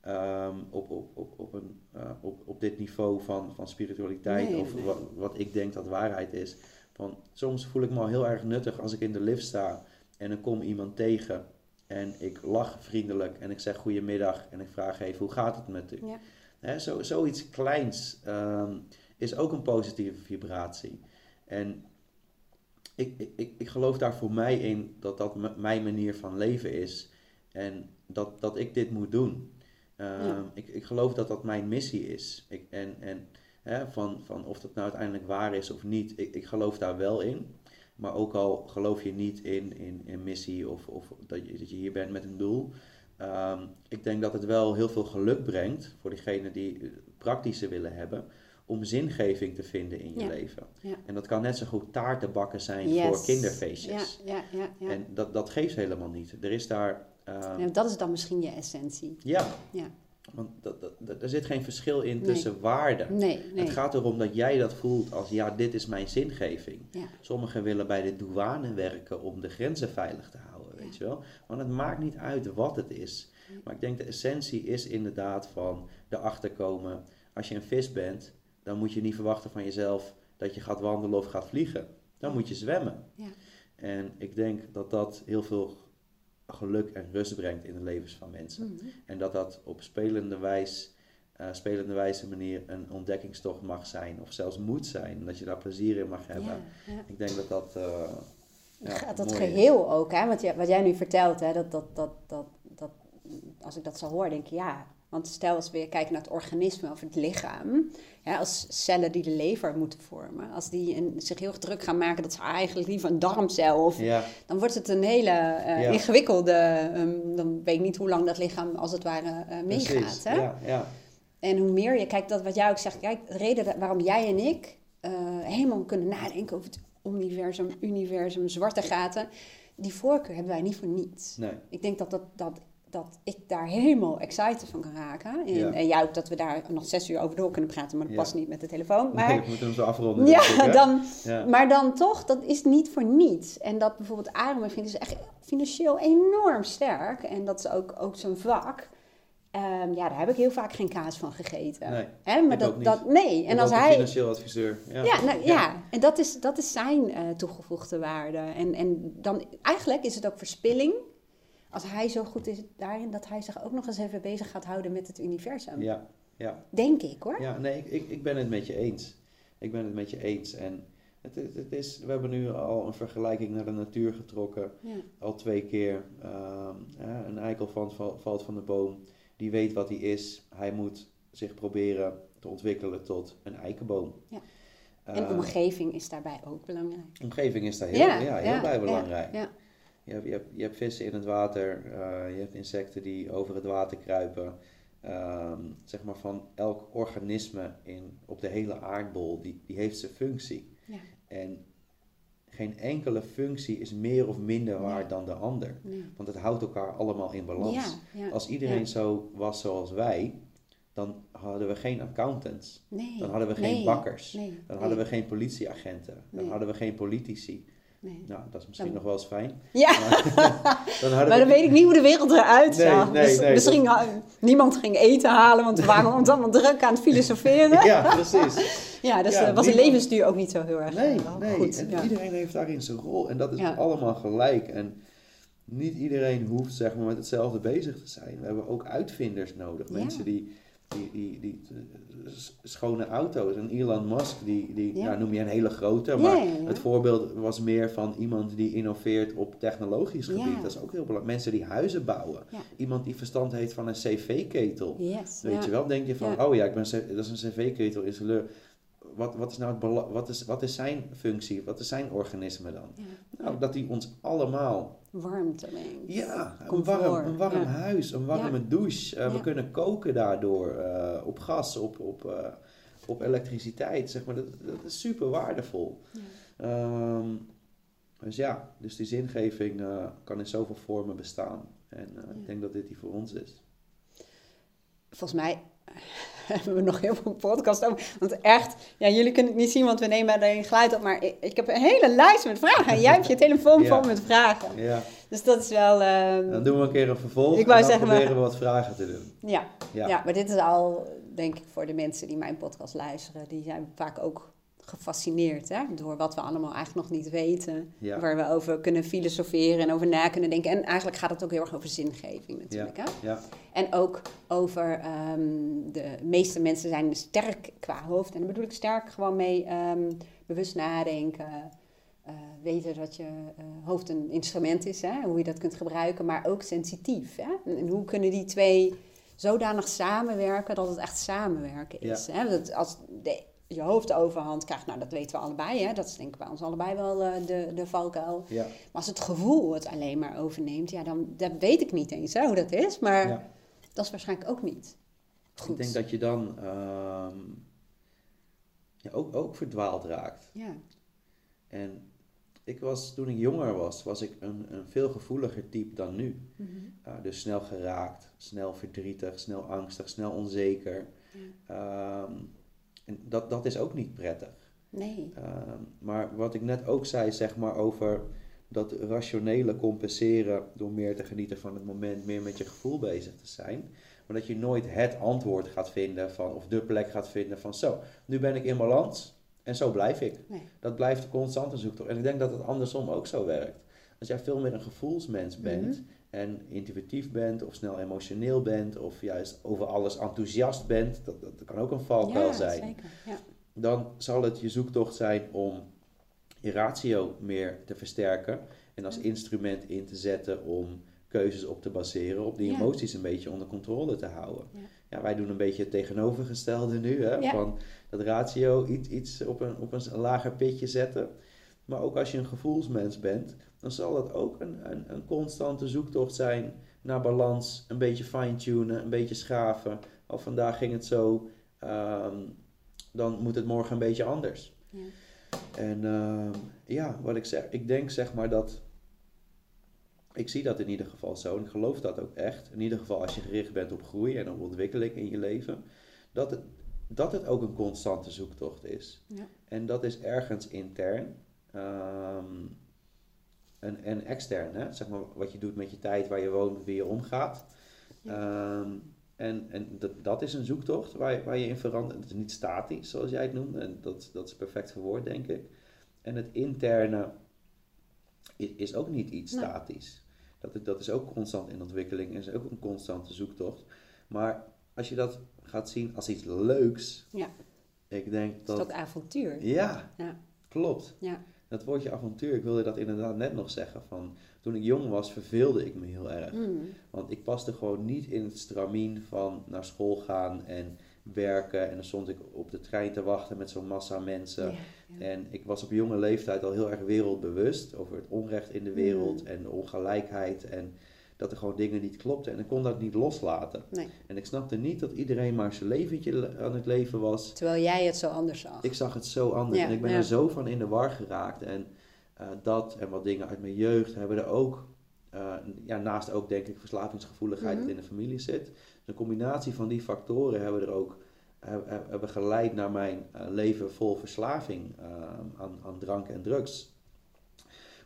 Um, op, op, op, op, een, uh, op, op dit niveau van, van spiritualiteit of Wat, wat ik denk dat waarheid is. Van, soms voel ik me al heel erg nuttig als ik in de lift sta en dan kom iemand tegen en ik lach vriendelijk en ik zeg goedemiddag en ik vraag even hoe gaat het met u. Ja. Zo, zoiets kleins um, is ook een positieve vibratie. En ik, ik, ik geloof daar voor mij in dat dat mijn manier van leven is en dat, dat ik dit moet doen. Ehm, ik, ik geloof dat dat mijn missie is. Ik, en en hè, van, van of dat nou uiteindelijk waar is of niet, ik, ik geloof daar wel in. Maar ook al geloof je niet in, in, in missie of, of dat, je, dat je hier bent met een doel. Um, ik denk dat het wel heel veel geluk brengt voor diegenen die praktische willen hebben. Om zingeving te vinden in je leven. Ja. En dat kan net zo goed taarten bakken zijn voor kinderfeestjes. Ja, ja, ja, En dat, dat geeft helemaal niet. Er is daar Ehm, dat is dan misschien je essentie. Ja. ja. Want dat, dat, er zit geen verschil in tussen waarden. Nee, nee. Het gaat erom dat jij dat voelt als ja, dit is mijn zingeving. Ja. Sommigen willen bij de douane werken om de grenzen veilig te houden, weet je wel. Want het maakt niet uit wat het is. Maar ik denk de essentie is inderdaad van erachter komen. Als je een vis bent, dan moet je niet verwachten van jezelf dat je gaat wandelen of gaat vliegen. Dan moet je zwemmen. Ja. En ik denk dat dat heel veel geluk en rust brengt in de levens van mensen. Mhm. En dat dat op spelende, wijs, uh, spelende wijze manier een ontdekkingstocht mag zijn, of zelfs moet zijn, dat je daar plezier in mag hebben. Ik denk dat dat. Uh, ja, dat geheel ook, hè? Wat, jij, wat jij nu vertelt, hè? Dat, dat, dat, dat, dat als ik dat zo hoor, denk ik ja. Want stel als we weer kijken naar het organisme of het lichaam. Ja, als cellen die de lever moeten vormen. Als die een, zich heel druk gaan maken dat ze eigenlijk liever een darmcel. Of, Ja, Dan wordt het een hele eh, Ja. ingewikkelde... ehm, dan weet ik niet hoe lang dat lichaam als het ware eh, meegaat. Hè? Ja, ja. En hoe meer je kijkt, dat wat jij ook zegt, kijk, de reden waarom jij en ik eh, helemaal kunnen nadenken over het universum, universum, zwarte gaten, die voorkeur hebben wij niet voor niets. Nee. Ik denk dat, dat, dat, dat ik daar helemaal excited van kan raken. En, Ja. en ook dat we daar nog zes uur over door kunnen praten, maar dat Ja. past niet met de telefoon. Maar, Nee, we moeten hem zo afronden. ik, ja, dan, Ja. maar dan toch, dat is niet voor niets. En dat bijvoorbeeld Ademen vinden ze echt financieel enorm sterk. En dat is ook, ook zijn vak. Ehm, ja, daar heb ik heel vaak geen kaas van gegeten. Nee, maar dat, niet. dat, nee, en als hij. financieel adviseur. Ja, Ja, nou, ja. en dat is, dat is zijn eh, toegevoegde waarde. En, en dan eigenlijk is het ook verspilling. Als hij zo goed is daarin, dat hij zich ook nog eens even bezig gaat houden met het universum. ja, ja. Denk ik hoor. Ja, nee, ik, ik, ik ben het met je eens. Ik ben het met je eens. En het, het, het is, we hebben nu al een vergelijking naar de natuur getrokken. Ja. Al twee keer. Ehm, ja, een eikel van, val- valt van de boom. Die weet wat hij is. Hij moet zich proberen te ontwikkelen tot een eikenboom. Ja. En Eh, omgeving is daarbij ook belangrijk. omgeving is daar heel, Ja, ja, heel ja, bij ja, belangrijk. Je, hebt, je, hebt, je hebt vissen in het water, eh, je hebt insecten die over het water kruipen. Ehm, zeg maar van elk organisme in, op de hele aardbol, die, die heeft zijn functie. Ja. En geen enkele functie is meer of minder waard dan de ander. Want het houdt elkaar allemaal in balans. Als iedereen zo was zoals wij, dan hadden we geen accountants. Nee, Dan hadden we geen nee, bakkers. Nee, Dan hadden we geen politieagenten. Dan hadden we geen politici. Nee. Nou, dat is misschien Dan- nog wel eens fijn. Ja, Dan hadden maar we dan weet ik niet hoe de wereld eruit zag. nee, Dus nee, misschien niemand ging eten halen, want we waren ons allemaal druk aan het filosoferen. Ja, precies. Ja, dus Ja, eh, was de niemand- levensduur ook niet zo heel erg Nee, eh, nee. goed. en ja. iedereen heeft daarin zijn rol. En dat is allemaal gelijk. En niet iedereen hoeft zeg maar, met hetzelfde bezig te zijn. We hebben ook uitvinders nodig. Mensen die, die, die, die eh, schone auto's. En Elon Musk, die, die Ja. nou, noem je een hele grote. Maar ja, ja. het voorbeeld was meer van iemand die innoveert op technologisch gebied. Dat is ook heel belangrijk. Mensen die huizen bouwen. Iemand die verstand heeft van een cv-ketel. Yes, Weet ja. je wel, denk je van, oh ja, ik ben, dat is een cv-ketel-installeur. Wat, wat is nou het wat is, wat is zijn functie? Wat is zijn organisme dan? Nou, dat hij ons allemaal, Warmte brengt. ja, een warm, een warm ja. huis, een warme douche. Eh, We kunnen koken daardoor eh, op gas, op, op, eh, op elektriciteit, zeg maar. Dat, dat is super waardevol. Ehm, dus ja, dus die zingeving kan in zoveel vormen bestaan. En ik denk dat dit die voor ons is. Volgens mij hebben we nog heel veel podcast over. Want echt, ja, jullie kunnen het niet zien, want we nemen er geluid op. Maar ik, ik heb een hele lijst met vragen. En jij hebt je telefoon Ja. vol met vragen. Ja, Dus dat is wel... ehm, dan doen we een keer een vervolg Ik wou en dan zeggen, proberen we wat vragen te doen. ja. Ja. Ja. maar dit is al, denk ik, voor de mensen die mijn podcast luisteren. Die zijn vaak ook gefascineerd hè, door wat we allemaal eigenlijk nog niet weten. Ja. Waar we over kunnen filosoferen en over na kunnen denken. En eigenlijk gaat het ook heel erg over zingeving natuurlijk. Hè? Ja, En ook over ehm, de meeste mensen zijn sterk qua hoofd. En daar bedoel ik sterk gewoon mee ehm, bewust nadenken. eh, weten dat je eh, hoofd een instrument is, hè? hoe je dat kunt gebruiken, maar ook sensitief. Hè? En, en hoe kunnen die twee zodanig samenwerken dat het echt samenwerken is. Hè? Dat als de, je hoofd overhand krijgt, nou dat weten we allebei, hè? dat is denk ik bij ons allebei wel eh, de, de valkuil. ja, Maar als het gevoel het alleen maar overneemt, ja, dan dat weet ik niet eens hè, hoe dat is. Maar ja. dat is waarschijnlijk ook niet goed. Ik denk dat je dan ehm, ja, ook, ook verdwaald raakt. Ja, En ik was, toen ik jonger was, was ik een, een veel gevoeliger type dan nu. Mhm. Uh, dus snel geraakt, snel verdrietig, snel angstig, snel onzeker. Ehm, en dat, dat is ook niet prettig. nee. Ehm, maar wat ik net ook zei, zeg maar over dat rationele compenseren door meer te genieten van het moment, meer met je gevoel bezig te zijn. Maar dat je nooit het antwoord gaat vinden van, of de plek gaat vinden van zo, nu ben ik in balans en zo blijf ik. Nee. Dat blijft constant een zoektocht. En ik denk dat het andersom ook zo werkt. Als jij veel meer een gevoelsmens bent Mhm. En intuïtief bent of snel emotioneel bent of juist over alles enthousiast bent, dat, dat kan ook een valkuil ja, zijn zeker. Ja. dan zal het je zoektocht zijn om je ratio meer te versterken en als instrument in te zetten om keuzes op te baseren, op die Ja. emoties een beetje onder controle te houden. Ja. Ja, wij doen een beetje het tegenovergestelde nu, hè, Ja. van dat ratio iets, iets op, een, op een lager pitje zetten. Maar ook als je een gevoelsmens bent, dan zal het ook een, een, een constante zoektocht zijn naar balans, een beetje fine-tunen, een beetje schaven. Of vandaag ging het zo, ehm, dan moet het morgen een beetje anders. Ja. En ehm, ja, wat ik zeg, ik denk zeg maar dat. Ik zie dat in ieder geval zo en ik geloof dat ook echt. In ieder geval als je gericht bent op groei en op ontwikkeling in je leven, dat het, dat het ook een constante zoektocht is. Ja. En dat is ergens intern ehm, en, en extern, hè? zeg maar wat je doet met je tijd, waar je woont, wie je omgaat. Ehm, en en dat, dat is een zoektocht waar, je- waar je in verandert. Het is niet statisch, zoals jij het noemde. En dat, dat is perfect verwoord, denk ik. En het interne is, is ook niet iets Nee. statisch. Dat, is- dat is ook constant in ontwikkeling en is ook een constante zoektocht. Maar als je dat gaat zien als iets leuks, Ja. ik denk Het is dat... ook avontuur. Ja, Ja. klopt. Ja. Dat woordje avontuur, ik wilde dat inderdaad net nog zeggen. Van, toen ik jong was, verveelde ik me heel erg. Mm. Want ik paste gewoon niet in het stramien van naar school gaan en werken. En dan stond ik op de trein te wachten met zo'n massa mensen. En ik was op jonge leeftijd al heel erg wereldbewust over het onrecht in de wereld Mm. en de ongelijkheid. En dat er gewoon dingen niet klopten. En ik kon dat niet loslaten. Nee. En ik snapte niet dat iedereen maar zijn leventje le- aan het leven was. Terwijl jij het zo anders zag. Ik zag het zo anders Ja, en ik ben ja. er zo van in de war geraakt. En eh, dat en wat dingen uit mijn jeugd hebben er ook, eh, ja, naast ook denk ik verslavingsgevoeligheid Mhm. dat in de familie zit. Dus een combinatie van die factoren hebben er ook heb- heb- hebben geleid naar mijn eh, leven vol verslaving aan, aan drank en drugs.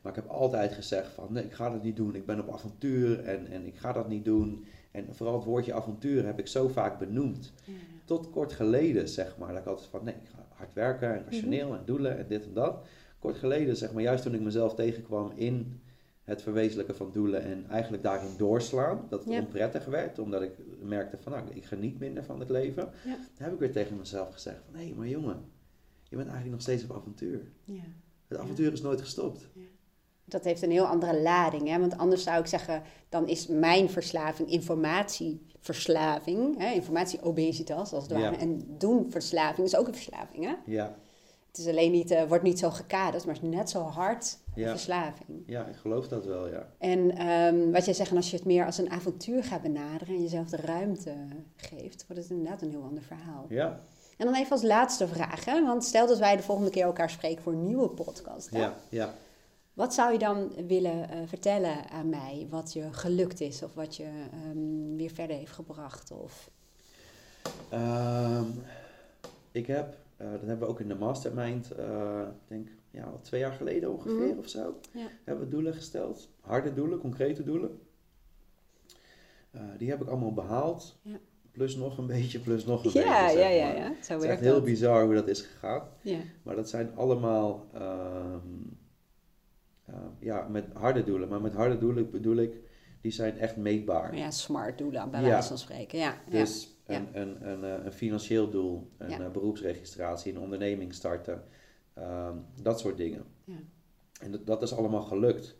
Maar ik heb altijd gezegd van nee, ik ga dat niet doen. Ik ben op avontuur en, en ik ga dat niet doen. En vooral het woordje avontuur heb ik zo vaak benoemd Ja. tot kort geleden, zeg maar, dat ik altijd van nee, ik ga hard werken en rationeel en doelen en dit en dat. Kort geleden, zeg maar, juist toen ik mezelf tegenkwam in het verwezenlijken van doelen en eigenlijk daarin doorslaan, dat het Ja. onprettig werd, omdat ik merkte van nou, ik geniet minder van het leven, Ja. dan heb ik weer tegen mezelf gezegd van hé, maar jongen, je bent eigenlijk nog steeds op avontuur. Ja. Het avontuur is nooit gestopt. Dat heeft een heel andere lading. Hè? Want anders zou ik zeggen, dan is mijn verslaving informatieverslaving. Hè? Informatieobesitas, als het Ja. ware. En doen-verslaving is ook een verslaving. Hè? Ja, Het is alleen niet, eh, wordt niet zo gekaderd, maar het is net zo hard Ja. verslaving. ja, ik geloof dat wel, ja. En ehm, wat jij zegt, als je het meer als een avontuur gaat benaderen en jezelf de ruimte geeft, wordt het inderdaad een heel ander verhaal. Ja, En dan even als laatste vraag, hè? want stel dat wij de volgende keer elkaar spreken voor een nieuwe podcast. Hè? ja, ja. Wat zou je dan willen eh, vertellen aan mij wat je gelukt is of wat je ehm, weer verder heeft gebracht? Of... Ehm, ik heb, eh, dat hebben we ook in de mastermind, eh, ik denk ja, wat twee jaar geleden ongeveer Mhm. of zo, Ja. hebben we doelen gesteld. Harde doelen, concrete doelen. Die heb ik allemaal behaald. Ja. Plus nog een beetje, plus nog een Ja, beetje. ja, ja, ja. Zo Het is echt heel dat. bizar hoe dat is gegaan. Ja. Maar dat zijn allemaal, ehm, eh, ja, met harde doelen. Maar met harde doelen bedoel ik, die zijn echt meetbaar. ja, smart doelen, bij wijze van spreken. Ja, Dus een, een, een, eh, een financieel doel, een eh, beroepsregistratie, een onderneming starten, ehm, dat soort dingen. Ja. En dat, dat is allemaal gelukt.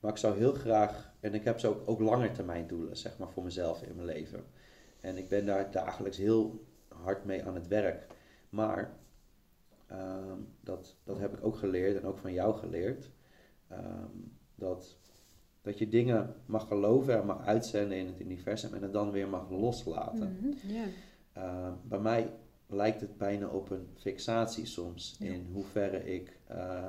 Maar ik zou heel graag, en ik heb zo ook, ook langetermijn doelen, zeg maar, voor mezelf in mijn leven. En ik ben daar dagelijks heel hard mee aan het werk. Maar ehm, dat, dat heb ik ook geleerd en ook van jou geleerd. Ehm, dat, dat je dingen mag geloven en mag uitzenden in het universum en het dan weer mag loslaten. Mhm. Uh, bij mij lijkt het bijna op een fixatie soms Ja. in hoeverre ik uh,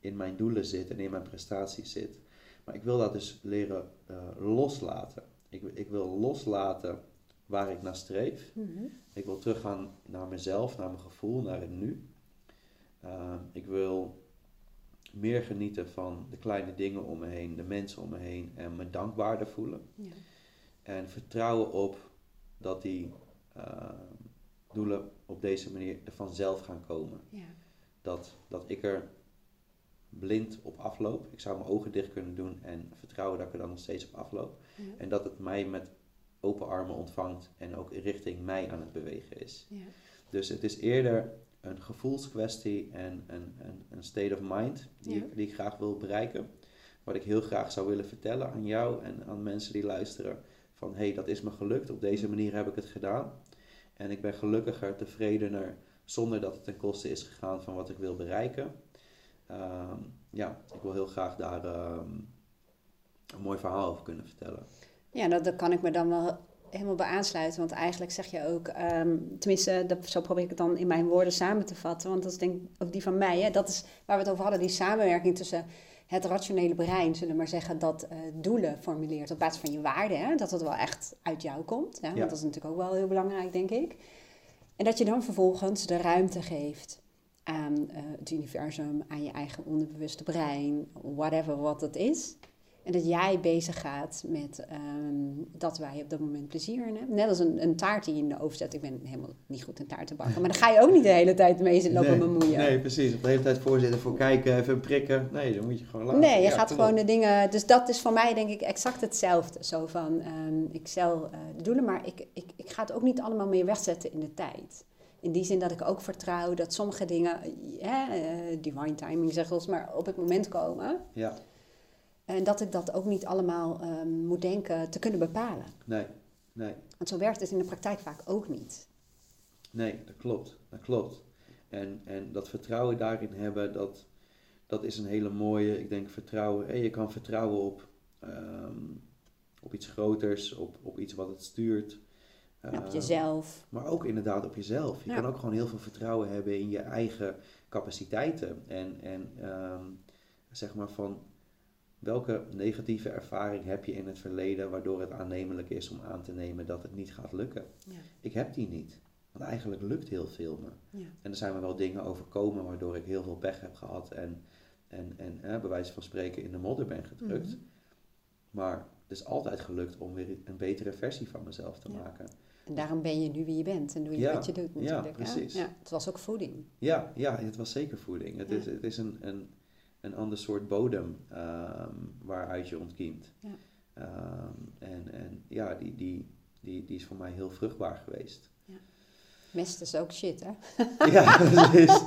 in mijn doelen zit en in mijn prestaties zit. Maar ik wil dat dus leren uh, loslaten. Ik, ik wil loslaten waar ik naar streef. Mhm. Ik wil teruggaan naar mezelf, naar mijn gevoel, naar het nu. Uh, ik wil meer genieten van de kleine dingen om me heen, de mensen om me heen en me dankbaarder voelen. Ja. En vertrouwen op dat die uh, doelen op deze manier er vanzelf gaan komen. Ja. Dat, dat ik er blind op afloop. Ik zou mijn ogen dicht kunnen doen en vertrouwen dat ik er dan nog steeds op afloop. Ja. En dat het mij met open armen ontvangt en ook richting mij aan het bewegen is. Ja. Dus het is eerder een gevoelskwestie en een, een, een state of mind die, Ja. ik, die ik graag wil bereiken. wat ik heel graag zou willen vertellen aan jou en aan mensen die luisteren. Van hé, hey, dat is me gelukt. Op deze manier heb ik het gedaan. En ik ben gelukkiger, tevredener, zonder dat het ten koste is gegaan van wat ik wil bereiken. Ehm, ja, ik wil heel graag daar ehm, een mooi verhaal over kunnen vertellen. Ja, dat, dat kan ik me dan wel helemaal bij aansluiten. Want eigenlijk zeg je ook, ehm, tenminste, dat, zo probeer ik het dan in mijn woorden samen te vatten. Want dat is denk ik ook die van mij. Hè? Dat is waar we het over hadden, die samenwerking tussen het rationele brein, zullen we maar zeggen, dat uh, doelen formuleert op basis van je waarden. Hè? Dat het wel echt uit jou komt. Hè? Want dat is natuurlijk ook wel heel belangrijk, denk ik. En dat je dan vervolgens de ruimte geeft aan uh, het universum, aan je eigen onderbewuste brein, whatever wat het is. En dat jij bezig gaat met um, dat wij op dat moment plezier in hebben. Net als een, een taart die je in de oven zet. Ik ben helemaal niet goed in taart te bakken. Maar dan ga je ook niet de hele tijd mee zitten lopen nee, bemoeien. Nee, precies. Op de hele tijd voorzitten voor kijken, even prikken. Nee, dan moet je gewoon laten. Nee, je gaat gewoon de dingen... Dus dat is voor mij denk ik exact hetzelfde. Zo van, um, ik stel uh, de doelen, maar ik, ik, ik ga het ook niet allemaal meer wegzetten in de tijd. In die zin dat ik ook vertrouw dat sommige dingen, uh, divine timing zeggen we maar op het moment komen. Ja. En dat ik dat ook niet allemaal um, moet denken te kunnen bepalen. Nee, nee. Want zo werkt het in de praktijk vaak ook niet. Nee, dat klopt. Dat klopt. En, en dat vertrouwen daarin hebben, dat, dat is een hele mooie, ik denk, vertrouwen. En je kan vertrouwen op, um, op iets groters, op, op iets wat het stuurt. Ja, op jezelf. Maar ook inderdaad op jezelf. Je ja. kan ook gewoon heel veel vertrouwen hebben in je eigen capaciteiten. En, en um, zeg maar van welke negatieve ervaring heb je in het verleden waardoor het aannemelijk is om aan te nemen dat het niet gaat lukken? Ja. Ik heb die niet. Want eigenlijk lukt heel veel me. Ja. En er zijn me wel dingen overkomen waardoor ik heel veel pech heb gehad en, en, en eh, bij wijze van spreken in de modder ben gedrukt. Mhm. Maar het is altijd gelukt om weer een betere versie van mezelf te Ja. maken. En daarom ben je nu wie je bent en doe je Ja, wat je doet ja, natuurlijk. hè? precies. Ja, het was ook voeding. Ja, ja, het was zeker voeding. Het Ja. is, het is een, een, een ander soort bodem ehm, waaruit je ontkiemt. Ja. Ehm, en, en ja, die, die, die, die is voor mij heel vruchtbaar geweest. Mest is ook shit, hè? ja, precies.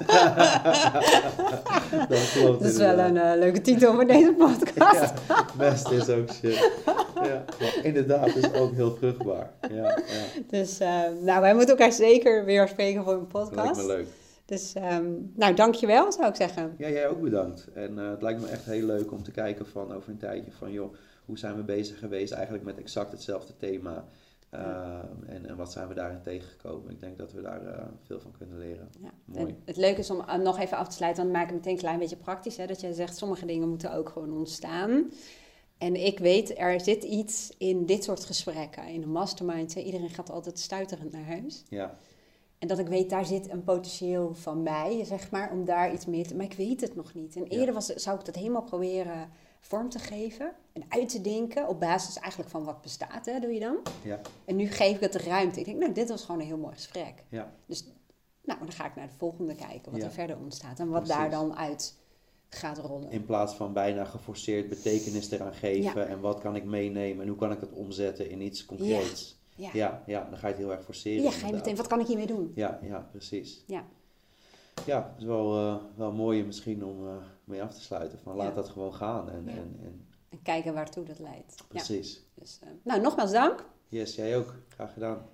dat klopt Dat is wel een eh, leuke titel voor deze podcast. Ja, mest is ook shit. Ja, maar inderdaad, is ook heel vruchtbaar. Ja, ja. Dus, eh, nou, wij moeten elkaar zeker weer spreken voor een Dat lijkt podcast. me leuk. Dus, ehm, nou, dankjewel, zou ik zeggen. Ja, jij ook bedankt. En eh, het lijkt me echt heel leuk om te kijken van over een tijdje van joh, hoe zijn we bezig geweest eigenlijk met exact hetzelfde thema. Ehm, en, en wat zijn we daarin tegengekomen? Ik denk dat we daar eh, veel van kunnen leren. Ja. Mooi. En het leuke is om eh, nog even af te sluiten, want we maken het meteen een klein beetje praktisch. Hè, dat jij zegt, sommige dingen moeten ook gewoon ontstaan. En ik weet, er zit iets in dit soort gesprekken, in een mastermind. hè, Iedereen gaat altijd stuiterend naar huis. Ja, En dat ik weet, daar zit een potentieel van mij, zeg maar, om daar iets mee te... Maar ik weet het nog niet. En Ja. eerder was, zou ik dat helemaal proberen vorm te geven en uit te denken op basis eigenlijk van wat bestaat, hè, doe je dan. ja, En nu geef ik het de ruimte. Ik denk, nou, dit was gewoon een heel mooi gesprek. ja, Dus nou, dan ga ik naar de volgende kijken, wat Ja. er verder ontstaat. En wat Precies. daar dan uit gaat rollen. in plaats van bijna geforceerd betekenis eraan geven. En wat kan ik meenemen en hoe kan ik dat omzetten in iets concreets. Ja, Ja, ja, dan ga je het heel erg forceren. ja ga je meteen, wat kan ik hiermee doen? Ja, ja, precies. Ja. Ja, het is wel, eh, wel mooi misschien om eh, mee af te sluiten. Van laat Ja. dat gewoon gaan. En, Ja. en, en En kijken waartoe dat leidt. Precies. dus, eh, nou, nogmaals dank. Yes, jij ook. Graag gedaan.